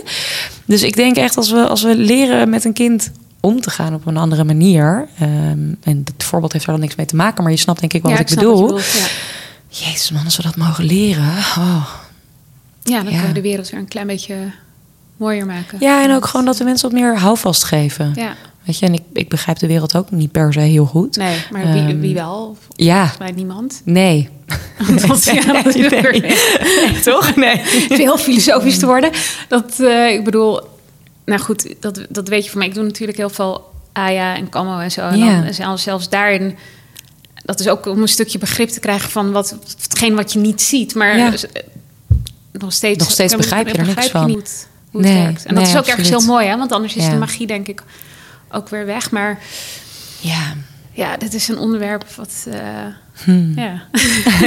Dus ik denk echt, als we, als we leren met een kind om te gaan op een andere manier. ehm, en het voorbeeld heeft daar dan niks mee te maken. Maar je snapt denk ik wel Ja, wat ik wat bedoel. bedoelt, ja. Jezus man, als we dat mogen leren. Oh. Ja, dan Ja. kan je de wereld weer een klein beetje mooier maken. Ja, en ook gewoon dat we mensen wat meer houvast geven. Ja, Weet je, en ik, ik begrijp de wereld ook niet per se heel goed. nee, maar wie, Ehm, wie wel? Ja, Volgens mij niemand. nee. Ja, dat toch? Nee. veel filosofisch te worden. Dat, eh, ik bedoel, nou goed, dat, dat weet je van mij. Ik doe natuurlijk heel veel Aya en Camo en zo. En Ja. dan, en zelfs, zelfs daarin, dat is ook om een stukje begrip te krijgen van wat, hetgeen wat je niet ziet. Maar Ja. eh, nog steeds, Nog steeds begrijp je er niks van. niet hoe het Nee, werkt. En dat is ook ergens absoluut. heel mooi, hè? Want anders is Ja. de magie denk ik ook weer weg. Maar Ja. ja, dit is een onderwerp wat... eh, Hmm. Ja.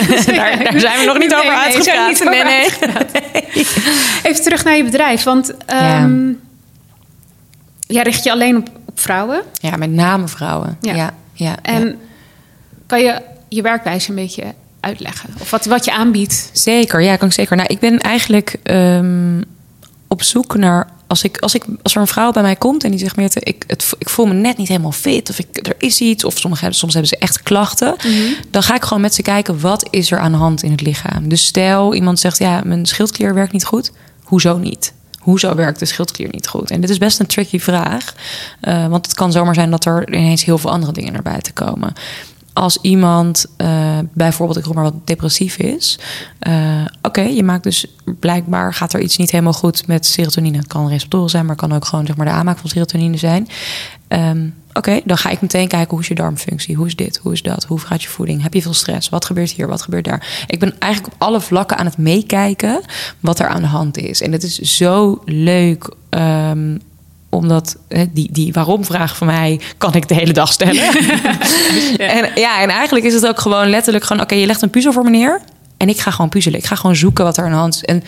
Daar, daar zijn we nog niet over Nee, nee, uitgepraat. over nee, nee. Even terug naar je bedrijf. Want ehm jij richt je alleen op, op vrouwen. Ja, met name vrouwen. Ja. Ja, ja, En ja. kan je je werkwijze een beetje uitleggen? Of wat, wat je aanbiedt? Zeker, ja, kan ik zeker. Nou, ik ben eigenlijk ehm, op zoek naar. Als, ik, als, ik, als er een vrouw bij mij komt en die zegt: Meerte, ik, het, ik voel me net niet helemaal fit. Of ik, er is iets. Of sommige, hebben- soms hebben ze echt klachten. Dan ga ik gewoon met ze kijken: wat is er aan de hand in het lichaam? Dus stel iemand zegt: Ja, mijn schildklier werkt niet goed. hoezo niet? Hoezo werkt de schildklier niet goed? En dit is best een tricky vraag. eh, want het kan zomaar zijn dat er ineens heel veel andere dingen naar buiten komen. Als iemand eh, bijvoorbeeld, ik roep maar wat depressief is. eh, Oké, je maakt dus blijkbaar gaat er iets niet helemaal goed met serotonine. Het kan receptoren zijn, maar het kan ook gewoon zeg maar, de aanmaak van serotonine zijn. Ehm, Oké, dan ga ik meteen kijken hoe is je darmfunctie? Hoe is dit? Hoe is dat? Hoe gaat je voeding? Heb je veel stress? Wat gebeurt hier? Wat gebeurt daar? Ik ben eigenlijk op alle vlakken aan het meekijken wat er aan de hand is. En het is zo leuk. ehm, omdat die, die waarom-vraag van mij kan ik de hele dag stellen. En ja, en eigenlijk is het ook gewoon letterlijk gewoon... oké, je legt een puzzel voor me neer en ik ga gewoon puzzelen. Ik ga gewoon zoeken wat er aan de hand is. En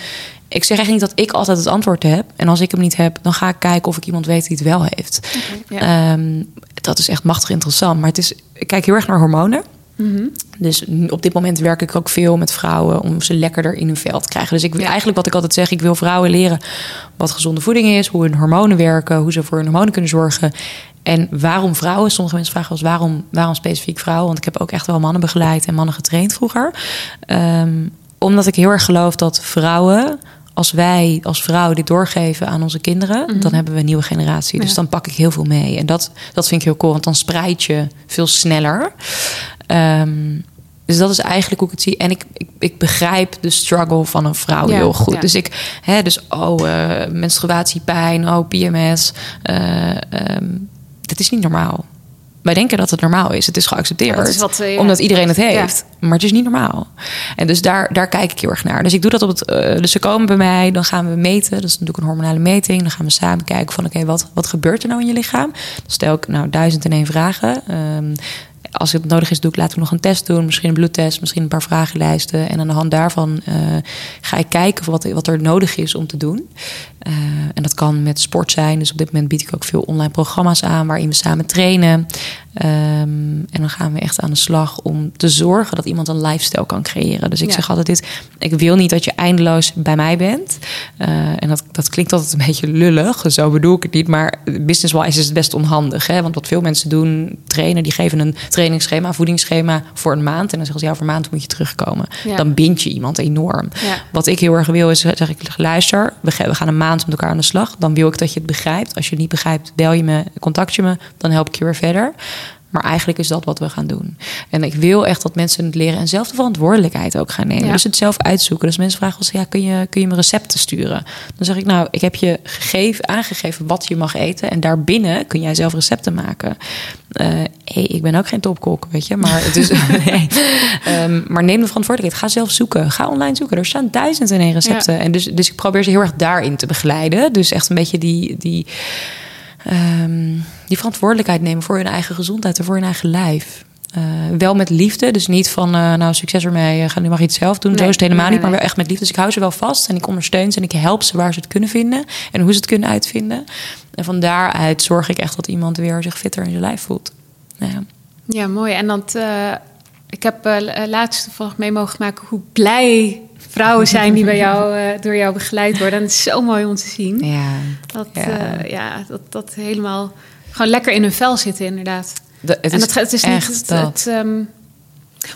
ik zeg echt niet dat ik altijd het antwoord heb. En als ik hem niet heb, dan ga ik kijken of ik iemand weet die het wel heeft. ja. Ehm, dat is echt machtig interessant. Maar het is, ik kijk heel erg naar hormonen. Dus op dit moment werk ik ook veel met vrouwen om ze lekkerder in hun vel te krijgen. Dus ik wil eigenlijk wat ik altijd zeg, ik wil vrouwen leren wat gezonde voeding is, hoe hun hormonen werken, hoe ze voor hun hormonen kunnen zorgen. En waarom vrouwen? Sommige mensen vragen wel eens waarom, waarom specifiek vrouwen? Want ik heb ook echt wel mannen begeleid en mannen getraind vroeger. Ehm, omdat ik heel erg geloof dat vrouwen, als wij als vrouwen dit doorgeven aan onze kinderen, dan hebben we een nieuwe generatie. Dus Ja. dan pak ik heel veel mee. En dat, dat vind ik heel cool, want dan spreid je veel sneller. Ehm, dus dat is eigenlijk hoe ik het zie. En ik, ik, ik begrijp de struggle van een vrouw Ja, heel goed. ja. Dus ik, hè, dus oh, eh, menstruatiepijn, oh, PMS. eh ehm, dat is niet normaal. Wij denken dat het normaal is. Het is geaccepteerd. Ja, dat is wat, eh, ja. Omdat iedereen het Ja. heeft. Maar het is niet normaal. En dus daar, daar kijk ik heel erg naar. Dus ik doe dat op het. eh, dus ze komen bij mij, dan gaan we meten. Dat is natuurlijk een hormonale meting. Dan gaan we samen kijken van oké, wat, wat gebeurt er nou in je lichaam? Dan stel ik nou duizend en één vragen. Ehm, als het nodig is, doe ik later nog een test doen. Misschien een bloedtest, misschien een paar vragenlijsten. En aan de hand daarvan eh, ga ik kijken wat, wat er nodig is om te doen. Eh, en dat kan met sport zijn. Dus op dit moment bied ik ook veel online programma's aan waarin we samen trainen. Ehm, en dan gaan we echt aan de slag om te zorgen dat iemand een lifestyle kan creëren. Dus ik Ja. zeg altijd dit: ik wil niet dat je eindeloos bij mij bent. Eh, en dat, dat klinkt altijd een beetje lullig, zo bedoel ik het niet. Maar business-wise is het best onhandig. Hè? Want wat veel mensen doen, trainen, die geven een trainingsschema, voedingsschema voor een maand. En dan zeggen ze: ja, over een maand moet je terugkomen. Ja. Dan bind je iemand enorm. Ja. Wat ik heel erg wil is, zeg ik, luister, we gaan een maand met elkaar aan de slag. Dan wil ik dat je het begrijpt. Als je het niet begrijpt, bel je me, contact je me. Dan help ik je weer verder. Maar eigenlijk is dat wat we gaan doen. En ik wil echt dat mensen het leren en zelf de verantwoordelijkheid ook gaan nemen. Ja. Dus het zelf uitzoeken. Dus mensen vragen ons, ja, kun je, kun je me recepten sturen? Dan zeg ik, nou, ik heb je gegeven, aangegeven wat je mag eten. En daarbinnen kun jij zelf recepten maken. Eh, hey, ik ben ook geen topkok, weet je. Maar, het is, nee. Ehm, maar neem de verantwoordelijkheid. Ga zelf zoeken. Ga online zoeken. Er staan duizend en één recepten. En dus, dus ik probeer ze heel erg daarin te begeleiden. Dus echt een beetje die... die ehm, die verantwoordelijkheid nemen voor hun eigen gezondheid en voor hun eigen lijf. Eh, wel met liefde, dus niet van eh, nou succes ermee, eh, ga nu maar iets zelf doen. Nee, Zo is het helemaal nee, niet, maar wel echt met liefde. Dus ik hou ze wel vast en ik ondersteun ze en ik help ze waar ze het kunnen vinden en hoe ze het kunnen uitvinden. En van daaruit zorg ik echt dat iemand weer zich fitter in zijn lijf voelt. Nou ja. Ja, mooi. En dat, eh, ik heb laatst toevallig mee mogen maken hoe blij vrouwen zijn die bij jou, door jou begeleid worden. En het is zo mooi om te zien. Ja. Dat, Ja. ja. ja, dat, dat helemaal gewoon lekker in hun vel zitten, inderdaad. De- het en is dat, het is echt niet het, dat. het, ehm,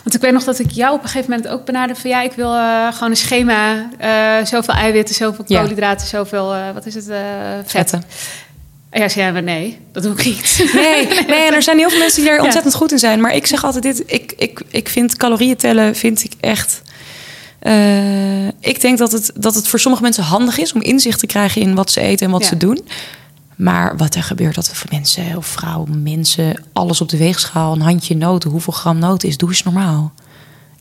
want ik weet nog dat ik jou op een gegeven moment ook benaderde van ja, ik wil eh, gewoon een schema, eh, zoveel eiwitten, zoveel Ja. koolhydraten, zoveel, eh, wat is het, vet. Vetten. En ja, zei hij, nee, dat doe ik niet. Nee, nee, en er zijn heel veel mensen die er Ja. ontzettend goed in zijn. Maar ik zeg altijd dit, ik, ik, ik vind calorieën tellen, vind ik echt... ik denk dat het, dat het voor sommige mensen handig is om inzicht te krijgen in wat ze eten en wat Ja. ze doen. Maar wat er gebeurt, dat we voor mensen of vrouwen, mensen, alles op de weegschaal, een handje noten, hoeveel gram noten is, doe eens normaal.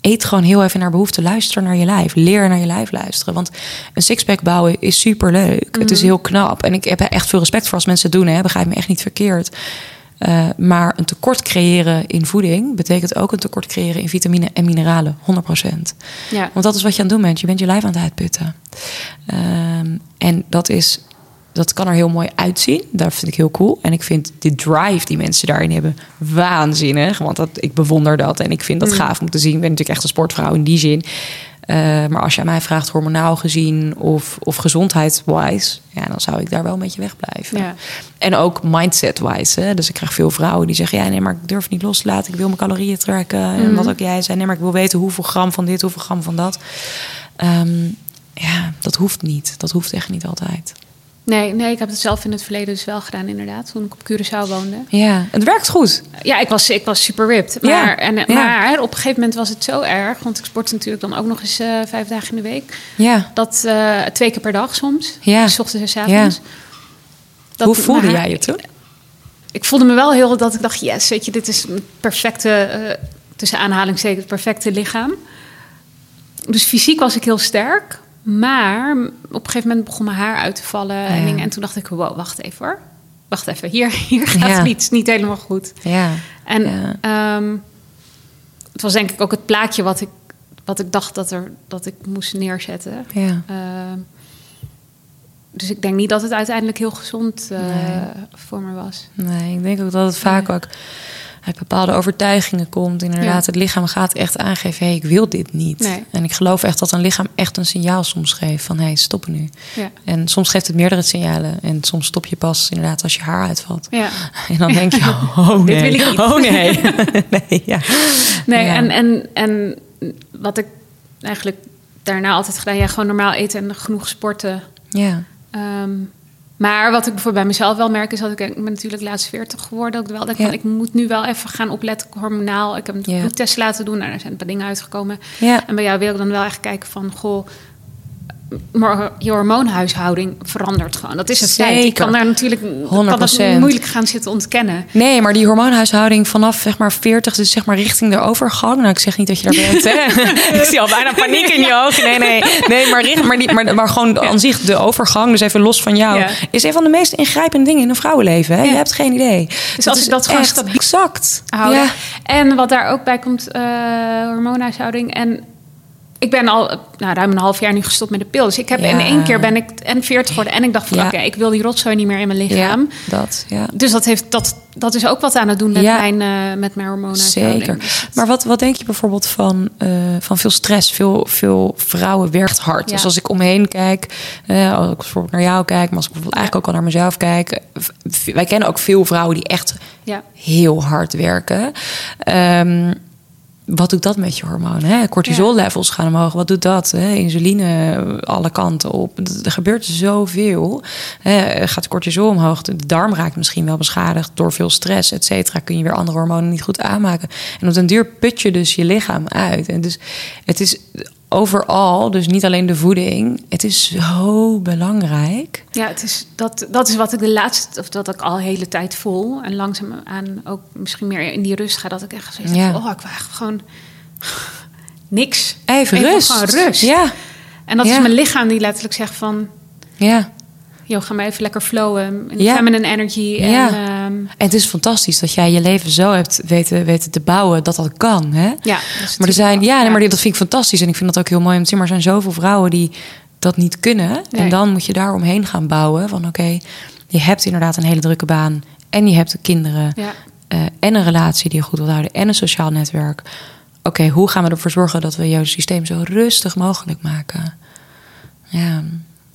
Eet gewoon heel even naar behoefte. Luister naar je lijf. Leer naar je lijf luisteren. Want een sixpack bouwen is super leuk. Het Mhm. is heel knap. En ik heb echt veel respect voor als mensen het doen. Hè. Begrijp me echt niet verkeerd. Eh, maar een tekort creëren in voeding betekent ook een tekort creëren in vitamine en mineralen. 100%. Ja. Want dat is wat je aan het doen bent. Je bent je lijf aan het uitputten. Ehm, en dat is. Dat kan er heel mooi uitzien. Dat vind ik heel cool. En ik vind de drive die mensen daarin hebben waanzinnig. Want dat, ik bewonder dat. En ik vind dat gaaf om te zien. Ik ben natuurlijk echt een sportvrouw in die zin. Eh, maar als je aan mij vraagt, hormonaal gezien of, of gezondheidswise, ja, dan zou ik daar wel een beetje wegblijven. Ja. En ook mindset-wise. Dus ik krijg veel vrouwen die zeggen: Ja, nee, maar ik durf niet los te laten. Ik wil mijn calorieën trekken. En wat ook jij zei: Nee, maar ik wil weten hoeveel gram van dit, hoeveel gram van dat. Ehm, ja, dat hoeft niet. Dat hoeft echt niet altijd. Nee, nee, ik heb het zelf in het verleden dus wel gedaan, inderdaad. Toen ik op Curaçao woonde. Ja, het werkt goed. Ja, ik was, ik was super ripped. Ja, Maar, en, ja. maar op een gegeven moment was het zo erg. Want ik sportte natuurlijk dan ook nog eens eh, vijf dagen in de week. Ja. Dat eh, twee keer per dag soms. Ja. Dus 's ochtends en 's avonds. Dat Hoe voelde jij je toen? Ik voelde me wel heel dat ik dacht, yes, weet je, dit is het perfecte, eh, tussen aanhalingstekens, het perfecte lichaam. Dus fysiek was ik heel sterk. Maar op een gegeven moment begon mijn haar uit te vallen. En, dingen. en toen dacht ik, wow, wacht even hoor. Wacht even, hier, hier gaat Ja. iets niet helemaal goed. Ja. En ehm, het was denk ik ook het plaatje wat ik, wat ik dacht dat, er, dat ik moest neerzetten. Ja. Ehm, dus ik denk niet dat het uiteindelijk heel gezond eh, Nee. voor me was. Nee, ik denk ook dat het vaak ook uit bepaalde overtuigingen komt. Inderdaad, Ja. het lichaam gaat echt aangeven: hé, hey, ik wil dit niet. Nee. En ik geloof echt dat een lichaam echt een signaal soms geeft van: hé, hey, stoppen nu. Ja. En soms geeft het meerdere signalen. En soms stop je pas inderdaad als je haar uitvalt. Ja. En dan denk je: oh nee, Dit wil ik niet. oh nee. nee, ja. Nee, en, en, en wat ik eigenlijk daarna altijd gedaan, ja, gewoon normaal eten en genoeg sporten. Ja, Ehm, maar wat ik bijvoorbeeld bij mezelf wel merk, is dat ik, ik ben natuurlijk laatst 40 geworden. Ook wel denk Ja. van, ik moet nu wel even gaan opletten hormonaal. Ik heb een Ja. bloedtest laten doen, nou, daar zijn een paar dingen uitgekomen. Ja. En bij jou wil ik dan wel echt kijken van, goh, je hormoonhuishouding verandert gewoon. Dat is het feit. Ik Zeker. kan daar natuurlijk kan dat 100%. moeilijk gaan zitten ontkennen. Nee, maar die hormoonhuishouding vanaf zeg maar 40, dus zeg maar richting de overgang. Nou, ik zeg niet dat je daar bent, hè? ik zie al bijna paniek in je ogen. Nee, nee, nee, maar, richt, maar, die, maar, maar gewoon aan zich de overgang, dus even los van jou, Ja. is een van de meest ingrijpende dingen in een vrouwenleven. Hè? Je hebt geen idee. Dus als is ik dat gewoon stabiel exact. houden. Ja. En wat daar ook bij komt, eh hormoonhuishouding. En ik ben al nou, ruim een half jaar nu gestopt met de pil. Dus ik heb Ja. in één keer ben ik en 40 geworden. En ik dacht van Ja. oké, ik wil die rotzooi niet meer in mijn ja, lichaam. dat, ja. Dus dat, heeft, dat, dat is ook wat aan het doen met Ja. mijn, eh met mijn hormoonhuishouding. Zeker. Maar wat, wat denk je bijvoorbeeld van, eh, van veel stress? Veel, veel vrouwen werkt hard. Dus als ik omheen kijk, eh, als ik bijvoorbeeld naar jou kijk, maar als ik bijvoorbeeld eigenlijk ook al naar mezelf kijk. Wij kennen ook veel vrouwen die echt Ja. heel hard werken. Ehm, wat doet dat met je hormonen? Hè? Cortisol-levels gaan omhoog. Wat doet dat? Hè? Insuline eh, alle kanten op. Er gebeurt zoveel. Hè? Gaat de cortisol omhoog? De darm raakt misschien wel beschadigd door veel stress, et cetera. Kun je weer andere hormonen niet goed aanmaken. En op den duur put je dus je lichaam uit. En dus het is overal, dus niet alleen de voeding. Het is zo belangrijk. Ja, het is, dat, dat is wat ik de laatste, of dat ik al de hele tijd voel. En langzaamaan ook misschien meer in die rust ga. Dat ik echt zoiets Ja. oh, ik wil gewoon niks. Even, rust. Gewoon rust. Ja, En dat Ja. is mijn lichaam die letterlijk zegt van... ja. joh, ga maar even lekker flowen. Ja. feminine energy. En, Ja. ehm, En het is fantastisch dat jij je leven zo hebt weten, weten te bouwen dat dat kan. Hè? ja, Maar er zijn, ja, nee, maar dat vind ik fantastisch. En ik vind dat ook heel mooi om te zien. Maar er zijn zoveel vrouwen die dat niet kunnen. En dan moet je daar omheen gaan bouwen. Van oké, je hebt inderdaad een hele drukke baan. En je hebt kinderen. Ja. eh, en een relatie die je goed wilt houden. En een sociaal netwerk. Oké, hoe gaan we ervoor zorgen dat we jouw systeem zo rustig mogelijk maken? Ja,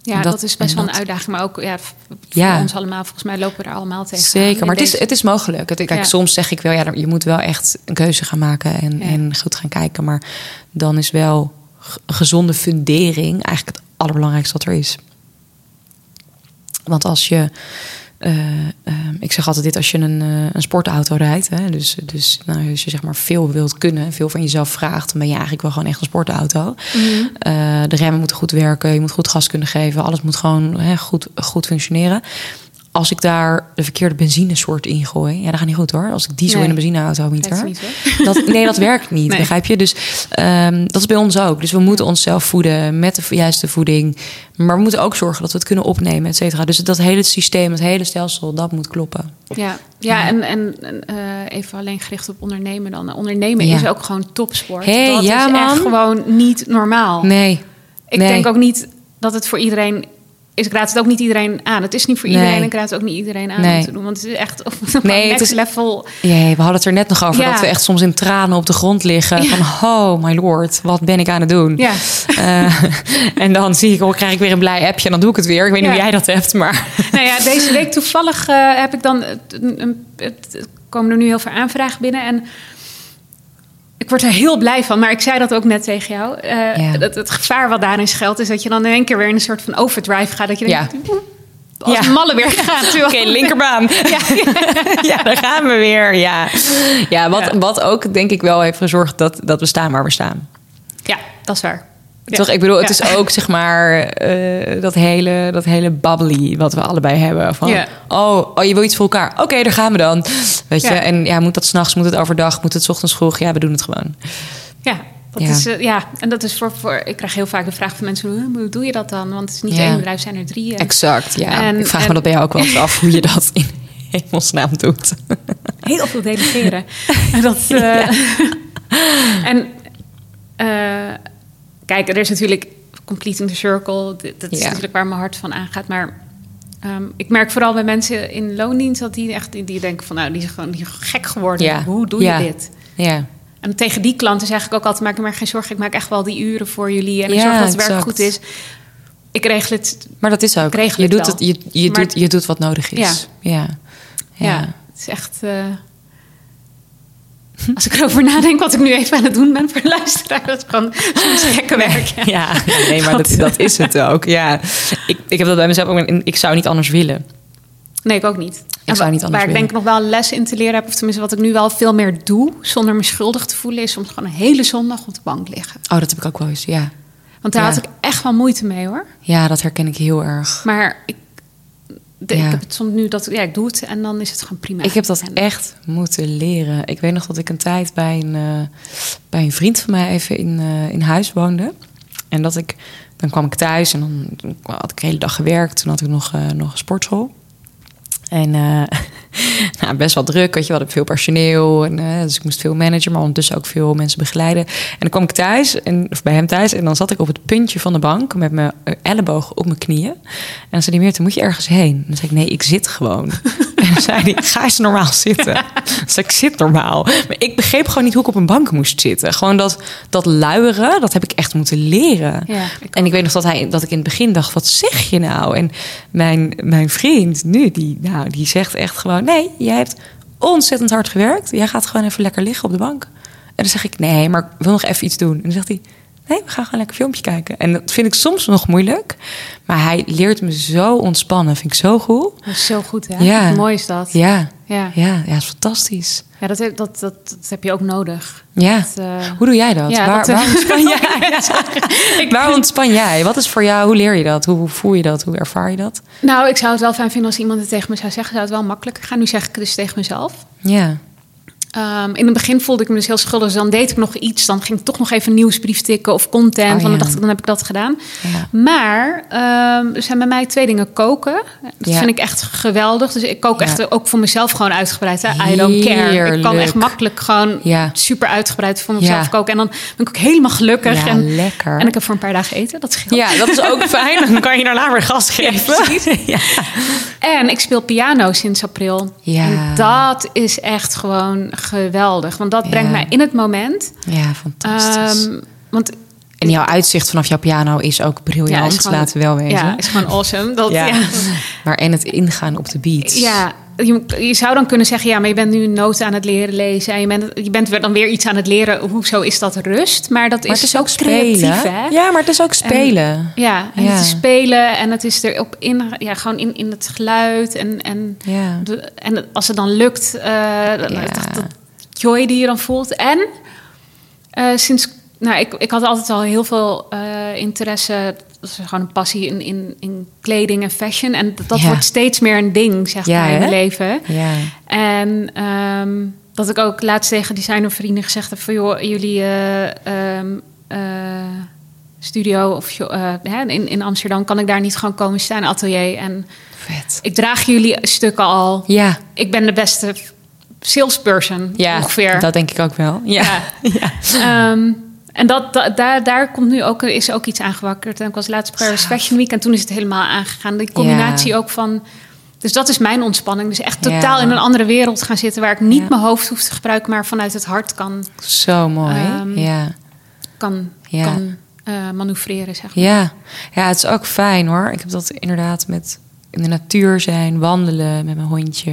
Ja, dat- dat, is best wel dat- een uitdaging. Maar ook ja, voor Ja. ons allemaal. Volgens mij lopen we er allemaal tegen. Zeker, maar het is, het is mogelijk. Het, kijk, Ja. soms zeg ik wel, ja, je moet wel echt een keuze gaan maken en, Ja. en goed gaan kijken. Maar dan is wel een gezonde fundering eigenlijk het allerbelangrijkste wat er is. Want als je, ik zeg altijd dit, als je een, eh, een sportauto rijdt, hè, dus, dus nou, als je zeg maar veel wilt kunnen, veel van jezelf vraagt, dan ben je eigenlijk wel gewoon echt een sportauto. Eh, de remmen moeten goed werken, je moet goed gas kunnen geven, alles moet gewoon hè, goed, goed functioneren. Als ik daar de verkeerde benzinesoort in gooi, ja, dat gaat niet goed hoor. Als ik diesel Nee. in een benzineauto hoor. Dat, nee, dat werkt niet, Nee. begrijp je? Dus ehm, dat is bij ons ook. Dus we moeten onszelf voeden met de juiste voeding. Maar we moeten ook zorgen dat we het kunnen opnemen, et cetera. Dus dat hele systeem, het hele stelsel, dat moet kloppen. Ja, ja en, en eh, even alleen gericht op ondernemen dan. Ondernemen Ja. is ook gewoon topsport. Hey, dat ja, is echt gewoon niet normaal. Nee. Ik nee. denk ook niet dat het voor iedereen is. Ik raad het ook niet iedereen aan. Het is niet voor Nee. iedereen. en Ik raad het ook niet iedereen aan Nee. om te doen. Want het is echt op Nee, het is- level. Jee, we hadden het er net nog over Ja. dat we echt soms in tranen op de grond liggen. Van, oh my lord, wat ben ik aan het doen? Ja. Eh, en dan zie ik, oh, krijg ik weer een blij appje en dan doe ik het weer. Ik weet niet hoe jij dat hebt, maar... Nou ja, deze week toevallig eh, heb ik dan. Er komen er nu heel veel aanvragen binnen. En ik word er heel blij van. Maar ik zei dat ook net tegen jou. Eh, Ja. dat het gevaar wat daarin schuilt... is dat je dan in één keer weer in een soort van overdrive gaat. Dat je Ja. denkt, als Ja. malle weer gaat. Oké, linkerbaan. Ja. ja, daar gaan we weer. Ja, ja, wat, wat ook denk ik wel heeft gezorgd dat, dat we staan waar we staan. Ja, dat is waar. Ja. Toch? Ik bedoel, het Ja. is ook zeg maar eh, dat, hele, dat hele babbly wat we allebei hebben. Van, Ja. oh, oh, je wil iets voor elkaar. Oké, daar gaan we dan. Weet je? En ja, moet dat s'nachts, moet het overdag, moet het 's ochtends vroeg? Ja, we doen het gewoon. Ja, dat. Is, eh, ja, en dat is voor, voor... Ik krijg heel vaak de vraag van mensen... hoe, hoe doe je dat dan? Want het is niet één bedrijf, zijn er drie. en- Exact, ja. En- ik vraag en- me dat bij jou ook wel eens af hoe je dat in hemelsnaam doet. heel veel delegeren. En dat, eh, en eh, kijk, er is natuurlijk completing the circle. Dat is Ja. natuurlijk waar mijn hart van aangaat. Maar ehm, ik merk vooral bij mensen in loondienst dat die echt die, denken van nou, die is gewoon die is gek geworden. Ja. Hoe doe je dit? Ja, En tegen die klanten zeg ik ook altijd: maak je maar geen zorgen. Ik maak echt wel die uren voor jullie en ik zorg dat het werk exact. goed is. Ik regel het. maar dat is ook. Je doet, wel. het, je, je, Maar- doet, je doet wat nodig is. Ja. Ja. Ja, Ja. het is echt. eh, als ik erover nadenk wat ik nu even aan het doen ben voor de luisteraar, dat is gewoon soms gekke werk. Ja. Ja, nee, maar dat, dat is het ook. Ja, ik, ik heb dat bij mezelf ook. Ik zou niet anders willen. Nee, ik ook niet. En zou niet anders Waar ik denk willen. nog wel les in te leren heb, of tenminste wat ik nu wel veel meer doe, zonder me schuldig te voelen, is soms gewoon een hele zondag op de bank liggen. Oh, dat heb ik ook wel eens. Ja, Want daar Ja. had ik echt wel moeite mee hoor. ja dat herken ik heel erg. Maar ik, de- Ja. ik heb het soms nu dat ja, ik doe het en dan is het gewoon prima. Ik heb dat En- echt moeten leren. Ik weet nog dat ik een tijd bij een, eh, bij een vriend van mij even in, eh, in huis woonde. En dat ik, dan kwam ik thuis en dan had ik de hele dag gewerkt. Toen had ik nog, eh, nog een sportschool. En nou, best wel druk, weet je, we hadden veel personeel. En, eh, dus ik moest veel managen, maar ondertussen ook veel mensen begeleiden. En dan kwam ik thuis, en, of bij hem thuis, en dan zat ik op het puntje van de bank met mijn eh, elleboog op mijn knieën. En dan zei hij, Meerte, moet je ergens heen? En dan zei ik, nee, ik zit gewoon. en dan zei hij, ga eens normaal zitten. Dan zei ik, zit normaal. Maar ik begreep gewoon niet hoe ik op een bank moest zitten. Gewoon dat, dat luieren, dat heb ik echt moeten leren. Ja, ik en ik weet nog dat, hij, dat ik in het begin dacht, wat zeg je nou? En mijn, mijn vriend nu, die, nou, die zegt echt gewoon... nee, jij hebt ontzettend hard gewerkt. Jij gaat gewoon even lekker liggen op de bank. En dan zeg ik, nee, maar ik wil nog even iets doen. En dan zegt hij, nee, we gaan gewoon lekker filmpje kijken. En dat vind ik soms nog moeilijk. Maar hij leert me zo ontspannen. vind ik zo goed. Dat is zo goed hè? Ja. Hoe mooi is dat? Ja, Ja. ja, ja, is fantastisch. Ja, dat, heb- dat, dat, dat heb je ook nodig. Ja. Dat, eh, Hoe doe jij dat? ja, waar, dat, waar ontspan jij? waar ontspan jij? Wat is voor jou? Hoe leer je dat? Hoe voel je dat? Hoe ervaar je dat? Nou, ik zou het wel fijn vinden als iemand het tegen me zou zeggen. Zou het wel makkelijker gaan. Nu zeg ik het dus tegen mezelf. Ja, Ehm, in het begin voelde ik me dus heel schuldig. Dus dan deed ik nog iets. Dan ging ik toch nog even een nieuwsbrief tikken of content. Oh, Want dan dacht ik, dan heb ik dat gedaan. Ja. Maar ehm, er zijn bij mij twee dingen koken. Dat Ja. vind ik echt geweldig. Dus ik kook echt ook voor mezelf gewoon uitgebreid. Hè? I don't care. Ik kan echt makkelijk gewoon super uitgebreid voor mezelf koken. En dan ben ik ook helemaal gelukkig. En, lekker. En ik heb voor een paar dagen eten. Dat scheelt. ja, dat is ook fijn. Dan kan je daarna weer gas geven. Ja, En ik speel piano sinds april. Ja. En dat is echt gewoon geweldig. Want dat Ja. brengt mij in het moment. ja fantastisch. Ehm, want en jouw uitzicht vanaf jouw piano is ook briljant, is gewoon- laten we wel wezen. Ja, is gewoon awesome. Dat, Ja. ja. Maar en het ingaan op de beat. Ja, je, je zou dan kunnen zeggen, ja, maar je bent nu een noten aan het leren lezen. En je bent, je bent weer dan weer iets aan het leren. Hoezo is dat rust? Maar dat Maar is, het is ook creatief, spelen. hè? Ja, maar het is ook spelen. Ja, en Ja. het is spelen en het is erop in, ja, gewoon in, in het geluid. En, en, Ja. de, en als het dan lukt, dat, Ja. dat, dat joy die je dan voelt. En eh, sinds, nou, ik, ik had altijd al heel veel eh, interesse, dat is gewoon een passie in, in, in kleding en fashion. En dat, dat Ja. wordt steeds meer een ding, zeg Ja, maar, in mijn leven. Ja. En ehm, dat ik ook laatst tegen designervrienden gezegd heb van... joh, jullie eh, ehm, eh, studio of in, in Amsterdam... kan ik daar niet gewoon komen staan, atelier. En Vet. ik draag jullie stukken al. Ja. Ik ben de beste salesperson Ja, ongeveer. dat denk ik ook wel. Ja. Ja. Ehm, en dat, da- daar, daar komt nu ook, is ook iets aangewakkerd. En ik was laatst Paris Fashion Week en toen is het helemaal aangegaan. Die combinatie Ja. ook van... Dus dat is mijn ontspanning. Dus echt Ja. totaal in een andere wereld gaan zitten... waar ik niet Ja. mijn hoofd hoef te gebruiken... maar vanuit het hart kan, Zo mooi. Ehm, ja. kan, kan eh, manoeuvreren, zeg maar. Ja. ja, het is ook fijn hoor. Ik heb dat inderdaad met in de natuur zijn, wandelen met mijn hondje.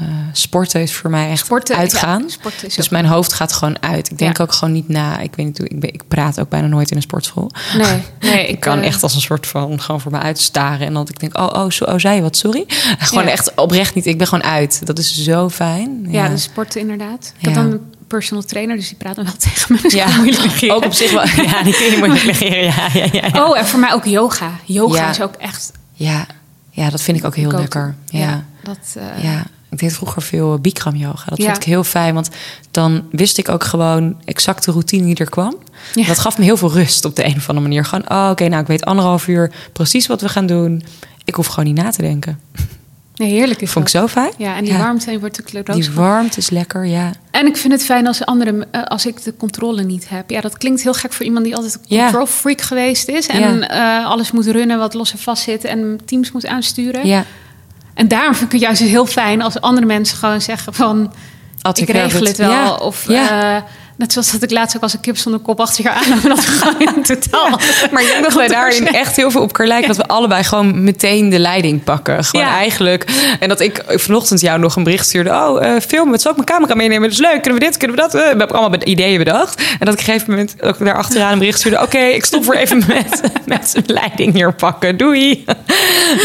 Eh, sporten is voor mij echt Sporten, uitgaan. ja, sporten is dus mijn hoofd gaat gewoon uit. Ik denk Ja. ook gewoon niet na. Ik weet niet hoe. Ik, ben, ik praat ook bijna nooit in een sportschool. Nee, nee Ik kan eh, echt als een soort van gewoon voor me uitstaren. En dat ik denk, oh, oh, zo, oh zei je wat, sorry. Gewoon Ja. echt oprecht niet. Ik ben gewoon uit. Dat is zo fijn. Ja, de sporten inderdaad. Ik heb Ja. dan een personal trainer, dus die praat dan wel tegen me. Dus ja. moeilijk ook op zich wel. Ja, die kun je moeilijk negeren. Ja, ja, ja. Ja, Oh, en voor mij ook yoga. Yoga is ook echt ja. ja dat vind ik ook heel lekker. Ja. dat, eh, Ja, ik deed vroeger veel Bikram yoga. Dat Ja. vond ik heel fijn, want dan wist ik ook gewoon exact de routine die er kwam. Ja. Dat gaf me heel veel rust op de een of andere manier. Gewoon, oh, oké, nou, ik weet anderhalf uur precies wat we gaan doen. Ik hoef gewoon niet na te denken. nee, heerlijk is Vond ik dat. zo fijn. Ja, en die warmte wordt natuurlijk rood Die warmte is lekker, ja. En ik vind het fijn als andere, eh, als ik de controle niet heb. Ja, dat klinkt heel gek voor iemand die altijd een control freak geweest is. En eh, alles moet runnen wat los en vast zit en teams moet aansturen. Ja, En daarom vind ik het juist heel fijn als andere mensen gewoon zeggen van... Ik regel het wel. Ja. Of Ja. eh, net zoals dat ik laatst ook als een kip zonder kop achter je aan dat gewoon in totaal... Maar ik denk dat wij daarin echt heel veel op elkaar lijken. Dat we allebei gewoon meteen de leiding pakken. Gewoon Ja. eigenlijk. En dat ik vanochtend jou nog een bericht stuurde. Oh, eh filmen. Zal ik mijn camera meenemen? Dat is leuk. Kunnen we dit? Kunnen we dat? Eh, we hebben allemaal ideeën bedacht. En dat ik op een gegeven moment ook daar achteraan een bericht stuurde. Oké, ik stop voor even met, met de leiding hier pakken. Doei.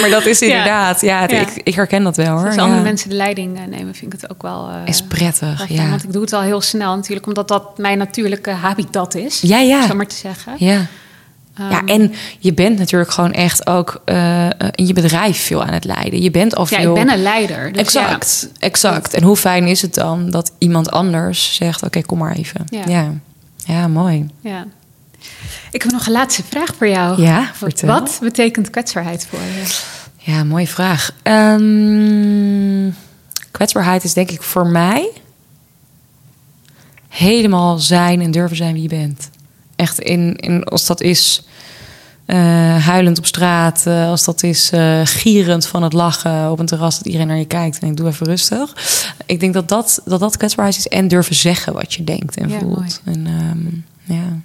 Maar dat is inderdaad. Ja, het-. Ik, ik herken dat wel hoor. Als andere mensen de leiding eh, nemen, vind ik het ook wel... Is prettig. Ja. Want ik doe het al heel snel natuurlijk, omdat dat mijn natuurlijke habitat is. Ja, ja. Zo maar te zeggen. Ja. Ja, Ehm, en je bent natuurlijk gewoon echt ook eh, eh, in je bedrijf veel aan het leiden. Je bent al ja, veel... ik ben een leider. Dus exact, exact. En hoe fijn is het dan dat iemand anders zegt: Oké, kom maar even. Ja. Ja. ja, mooi. Ja, ja. Ik heb nog een laatste vraag voor jou. Ja, Wat- vertel. Wat betekent kwetsbaarheid voor je? Ja, mooie vraag. Ehm, kwetsbaarheid is denk ik voor mij helemaal zijn en durven zijn wie je bent. Echt in, in als dat is eh, huilend op straat, eh, als dat is eh, gierend van het lachen op een terras dat iedereen naar je kijkt en ik doe even rustig. Ik denk dat dat, dat, dat kwetsbaarheid is en durven zeggen wat je denkt en Ja, voelt. En ehm, ja.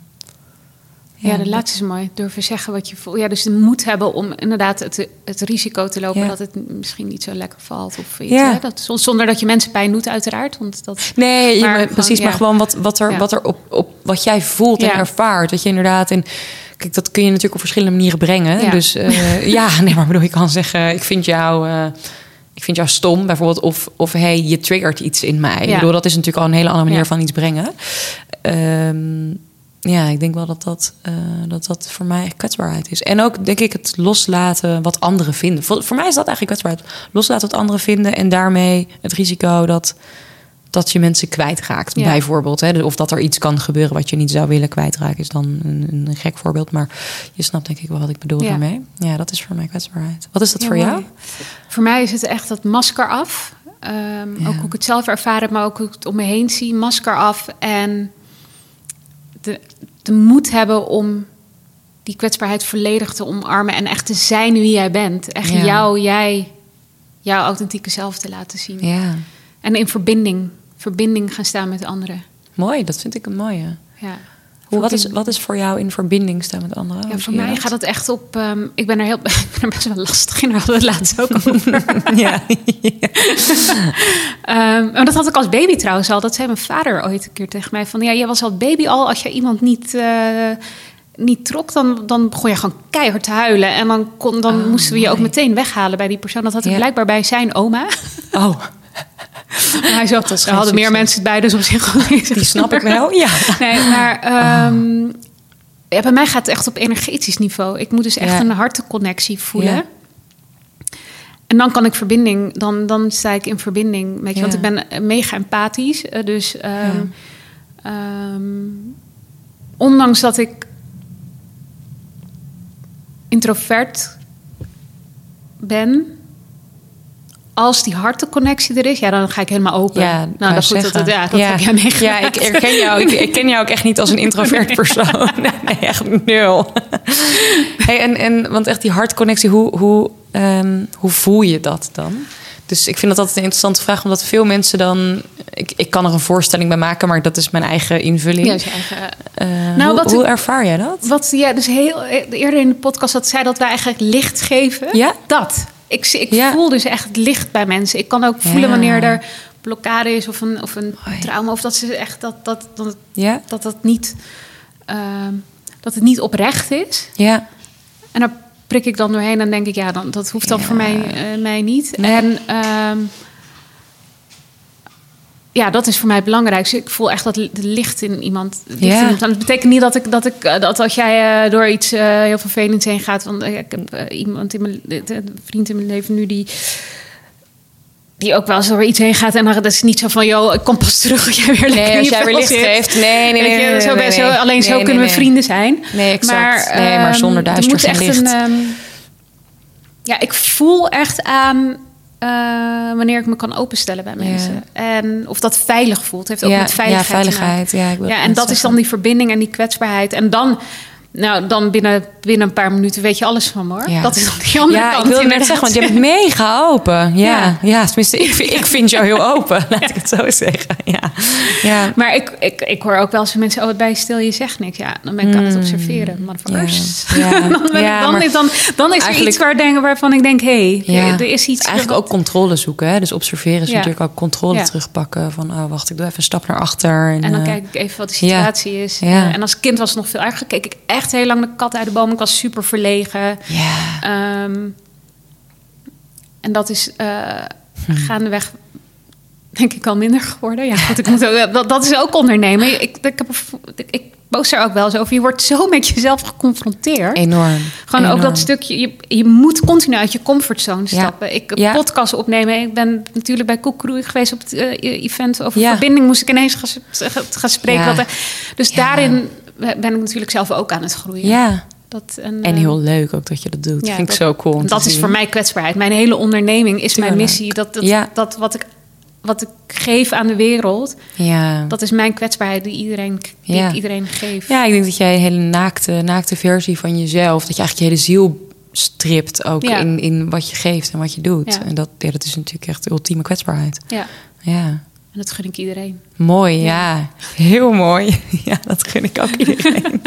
Ja, de laatste is mooi. Durven zeggen wat je voelt. Ja, dus de moed hebben om inderdaad het, het risico te lopen Ja. dat het misschien niet zo lekker valt. Of iets, Ja. hè? Dat, zonder dat je mensen pijn doet, uiteraard. Want dat, Nee, Maar gewoon, precies. Maar gewoon wat, wat er, wat er op, op wat jij voelt en ervaart. Dat je inderdaad. En kijk, dat kun je natuurlijk op verschillende manieren brengen. Dus eh, ja, nee, maar bedoel, je kan zeggen: ik vind jou. eh, ik vind jou stom, bijvoorbeeld. Of, of hey, je triggert iets in mij. Ik bedoel, dat is natuurlijk al een hele andere manier van iets brengen. Ehm, ja, ik denk wel dat dat, eh, dat dat voor mij echt kwetsbaarheid is. En ook, denk ik, het loslaten wat anderen vinden. Voor, voor mij is dat eigenlijk kwetsbaarheid. Loslaten wat anderen vinden en daarmee het risico dat, dat je mensen kwijtraakt. Ja. Bijvoorbeeld. Hè? Of dat er iets kan gebeuren wat je niet zou willen kwijtraken, is dan een, een gek voorbeeld. Maar je snapt denk ik wel wat ik bedoel Ja. daarmee. Ja, dat is voor mij kwetsbaarheid. Wat is dat Ja, voor mooi. jou? Voor mij is het echt dat masker af. Ehm. Ook hoe ik het zelf ervaar heb, maar ook hoe ik het om me heen zie. Masker af en de, de moed hebben om die kwetsbaarheid volledig te omarmen. En echt te zijn wie jij bent. Echt Ja. jou, jij, jouw authentieke zelf te laten zien. Ja, En in verbinding, verbinding gaan staan met anderen. mooi. Dat vind ik een mooie. Ja. Hoe, wat, is, wat is voor jou in verbinding staan met anderen? Ja, voor mij dat? gaat het echt op. ehm, ik ben er heel. Ik ben er best wel lastig in. Daar hadden we het laatst ook over. ja. Ehm, maar dat had ik als baby trouwens al. Dat zei mijn vader ooit een keer tegen mij. Van ja, jij was als baby al. Als je iemand niet, eh, niet trok, dan, dan begon je gewoon keihard te huilen. En dan, kon, dan Oh, moesten we je ook meteen weghalen bij die persoon. Dat had hij Ja. blijkbaar bij zijn oma. Oh, Maar hij zat, er geen hadden meer mensen bij, dus op zich. die snap ik wel. Ja. Nee, maar ehm, ja, bij mij gaat het echt op energetisch niveau. Ik moet dus echt Ja. een harteconnectie voelen. Ja. En dan kan ik verbinding, dan, dan sta ik in verbinding. Weet je, want ik ben mega empathisch. eh, Dus ehm, ehm, ondanks dat ik introvert ben, als die harteconnectie er is, ja, dan ga ik helemaal open. Ja, nou, dat, goed, dat, ja, dat heb jij meegemaakt. Ja, ik herken jou. Ik, ik ken jou ook echt niet als een introvert persoon. Nee, nee, echt nul. Hey, en, en, want echt die hartconnectie, hoe, hoe, ehm, hoe voel je dat dan? Dus ik vind dat altijd een interessante vraag, omdat veel mensen dan... Ik, ik kan er een voorstelling bij maken, maar dat is mijn eigen invulling. Ja, is eigen, Eh, Nou, hoe, wat hoe ervaar jij dat? Wat ja, dus heel eerder in de podcast dat zei dat wij eigenlijk licht geven. Ja? Dat. Ik, ik Ja. voel dus echt het licht bij mensen. Ik kan ook voelen Ja. wanneer er blokkade is of een, of een Hoi. trauma. Of dat ze echt dat dat, dat, Ja? dat, dat, niet, ehm, dat het niet oprecht is. Ja. En daar prik ik dan doorheen en denk ik, ja, dan, dat hoeft dan voor mij, eh, mij niet. Nee. En ehm, ja, dat is voor mij het belangrijkste. Ik voel echt dat licht in iemand. Ja. dat betekent niet dat ik dat ik eh, dat als jij eh, door iets eh, heel vervelends heen gaat. Want ik heb iemand in mijn een vriend in mijn leven nu die. Die ook wel eens door iets heen gaat. En dan dat is niet zo van, joh, ik kom pas terug als jij weer lekker Nee, als jij weer licht zit. geeft. Nee, nee, nee, je, nee, zo, nee, nee. alleen zo kunnen we vrienden zijn. Nee, exact. Nee, maar ehm, zonder er duister moet geen echt licht. Een, ehm, ja, ik voel echt aan eh, wanneer ik me kan openstellen bij mensen. En of dat veilig voelt. Heeft ook Ja, met veiligheid ja, veiligheid. Ja, ik wil maken. Ja, en dat is dan die verbinding en die kwetsbaarheid. En dan, nou, dan binnen, binnen een paar minuten weet je alles van hoor. Ja. Dat is dan die andere Ja, kant. ik wilde net zeggen, want je bent mega open. Ja, Ja. ja. tenminste, ik, vind- ik vind jou heel open. Laat ik het zo zeggen. Ja, ja. Maar ik, ik, ik hoor ook wel eens mensen, oh, wat bij je stil, je zegt niks. Ja, dan ben ik aan het observeren. Motherfuckers. Ja. Ja. dan, ben ik- Ja, dan, maar is, dan, dan is er iets waar, denk, waarvan ik denk, hé, hey, Ja. er is iets. Eigenlijk ook controle zoeken. Hè? Dus observeren is Ja. natuurlijk ook controle Ja. terugpakken. Van, oh, wacht, ik doe even een stap naar achter. En, En dan eh, kijk ik even wat de ja. situatie is. Ja. Eh, en als kind was het nog veel erger. Keek ik echt heel lang de kat uit de boom. Ik was super verlegen. Ja, Ehm, en dat is eh Hm. gaandeweg denk ik al minder geworden. Ja, goed, ik moet ook, dat, dat is ook ondernemen. Ik, ik, heb, ik, boos er ook wel eens over. Je wordt zo met jezelf geconfronteerd. enorm. Gewoon ook dat stukje, je, je moet continu uit je comfortzone Ja. stappen. Ik Ja. podcast opnemen. Ik ben natuurlijk bij Koekeroe geweest op het eh, event over Ja. verbinding. Moest ik ineens gaan, gaan spreken. Wat, dus daarin ben ik natuurlijk zelf ook aan het groeien. Ja, Dat, en, en eh, heel leuk ook dat je dat doet. ja, Vind ik zo cool. Dat is voor mij kwetsbaarheid. Mijn hele onderneming is mijn missie. Dat, dat, Ja. dat wat, ik, wat ik geef aan de wereld, Ja. dat is mijn kwetsbaarheid die, iedereen, die ik iedereen geef. ja, ik denk dat jij een hele naakte, naakte versie van jezelf... dat je eigenlijk je hele ziel stript ook in, in wat je geeft en wat je doet. En dat, ja, dat is natuurlijk echt de ultieme kwetsbaarheid. Ja. Ja. En dat gun ik iedereen. Mooi, ja. Heel mooi. Ja, dat gun ik ook iedereen.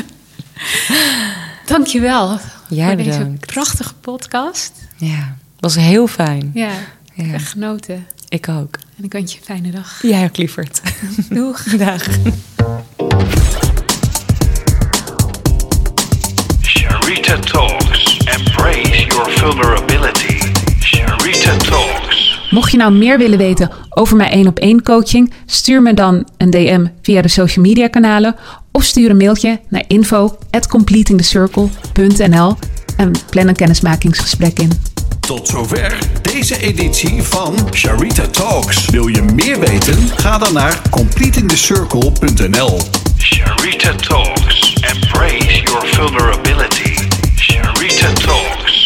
Dankjewel Jij voor deze prachtige podcast. Ja, was heel fijn. Ja, ik heb Ja. echt genoten. Ik ook. En ik wens je een fijne dag. Jij ook, lieverd. Doeg. Dag. Sharita Talks. Embrace your vulnerability. Sharita Talks. Mocht je nou meer willen weten over mijn één op één coaching, stuur me dan een DM via de social media kanalen of stuur een mailtje naar info@completingthecircle.nl en plan een kennismakingsgesprek in. Tot zover deze editie van Sharita Talks. Wil je meer weten? Ga dan naar completingthecircle.nl. Sharita Talks. Embrace your vulnerability. Sharita Talks.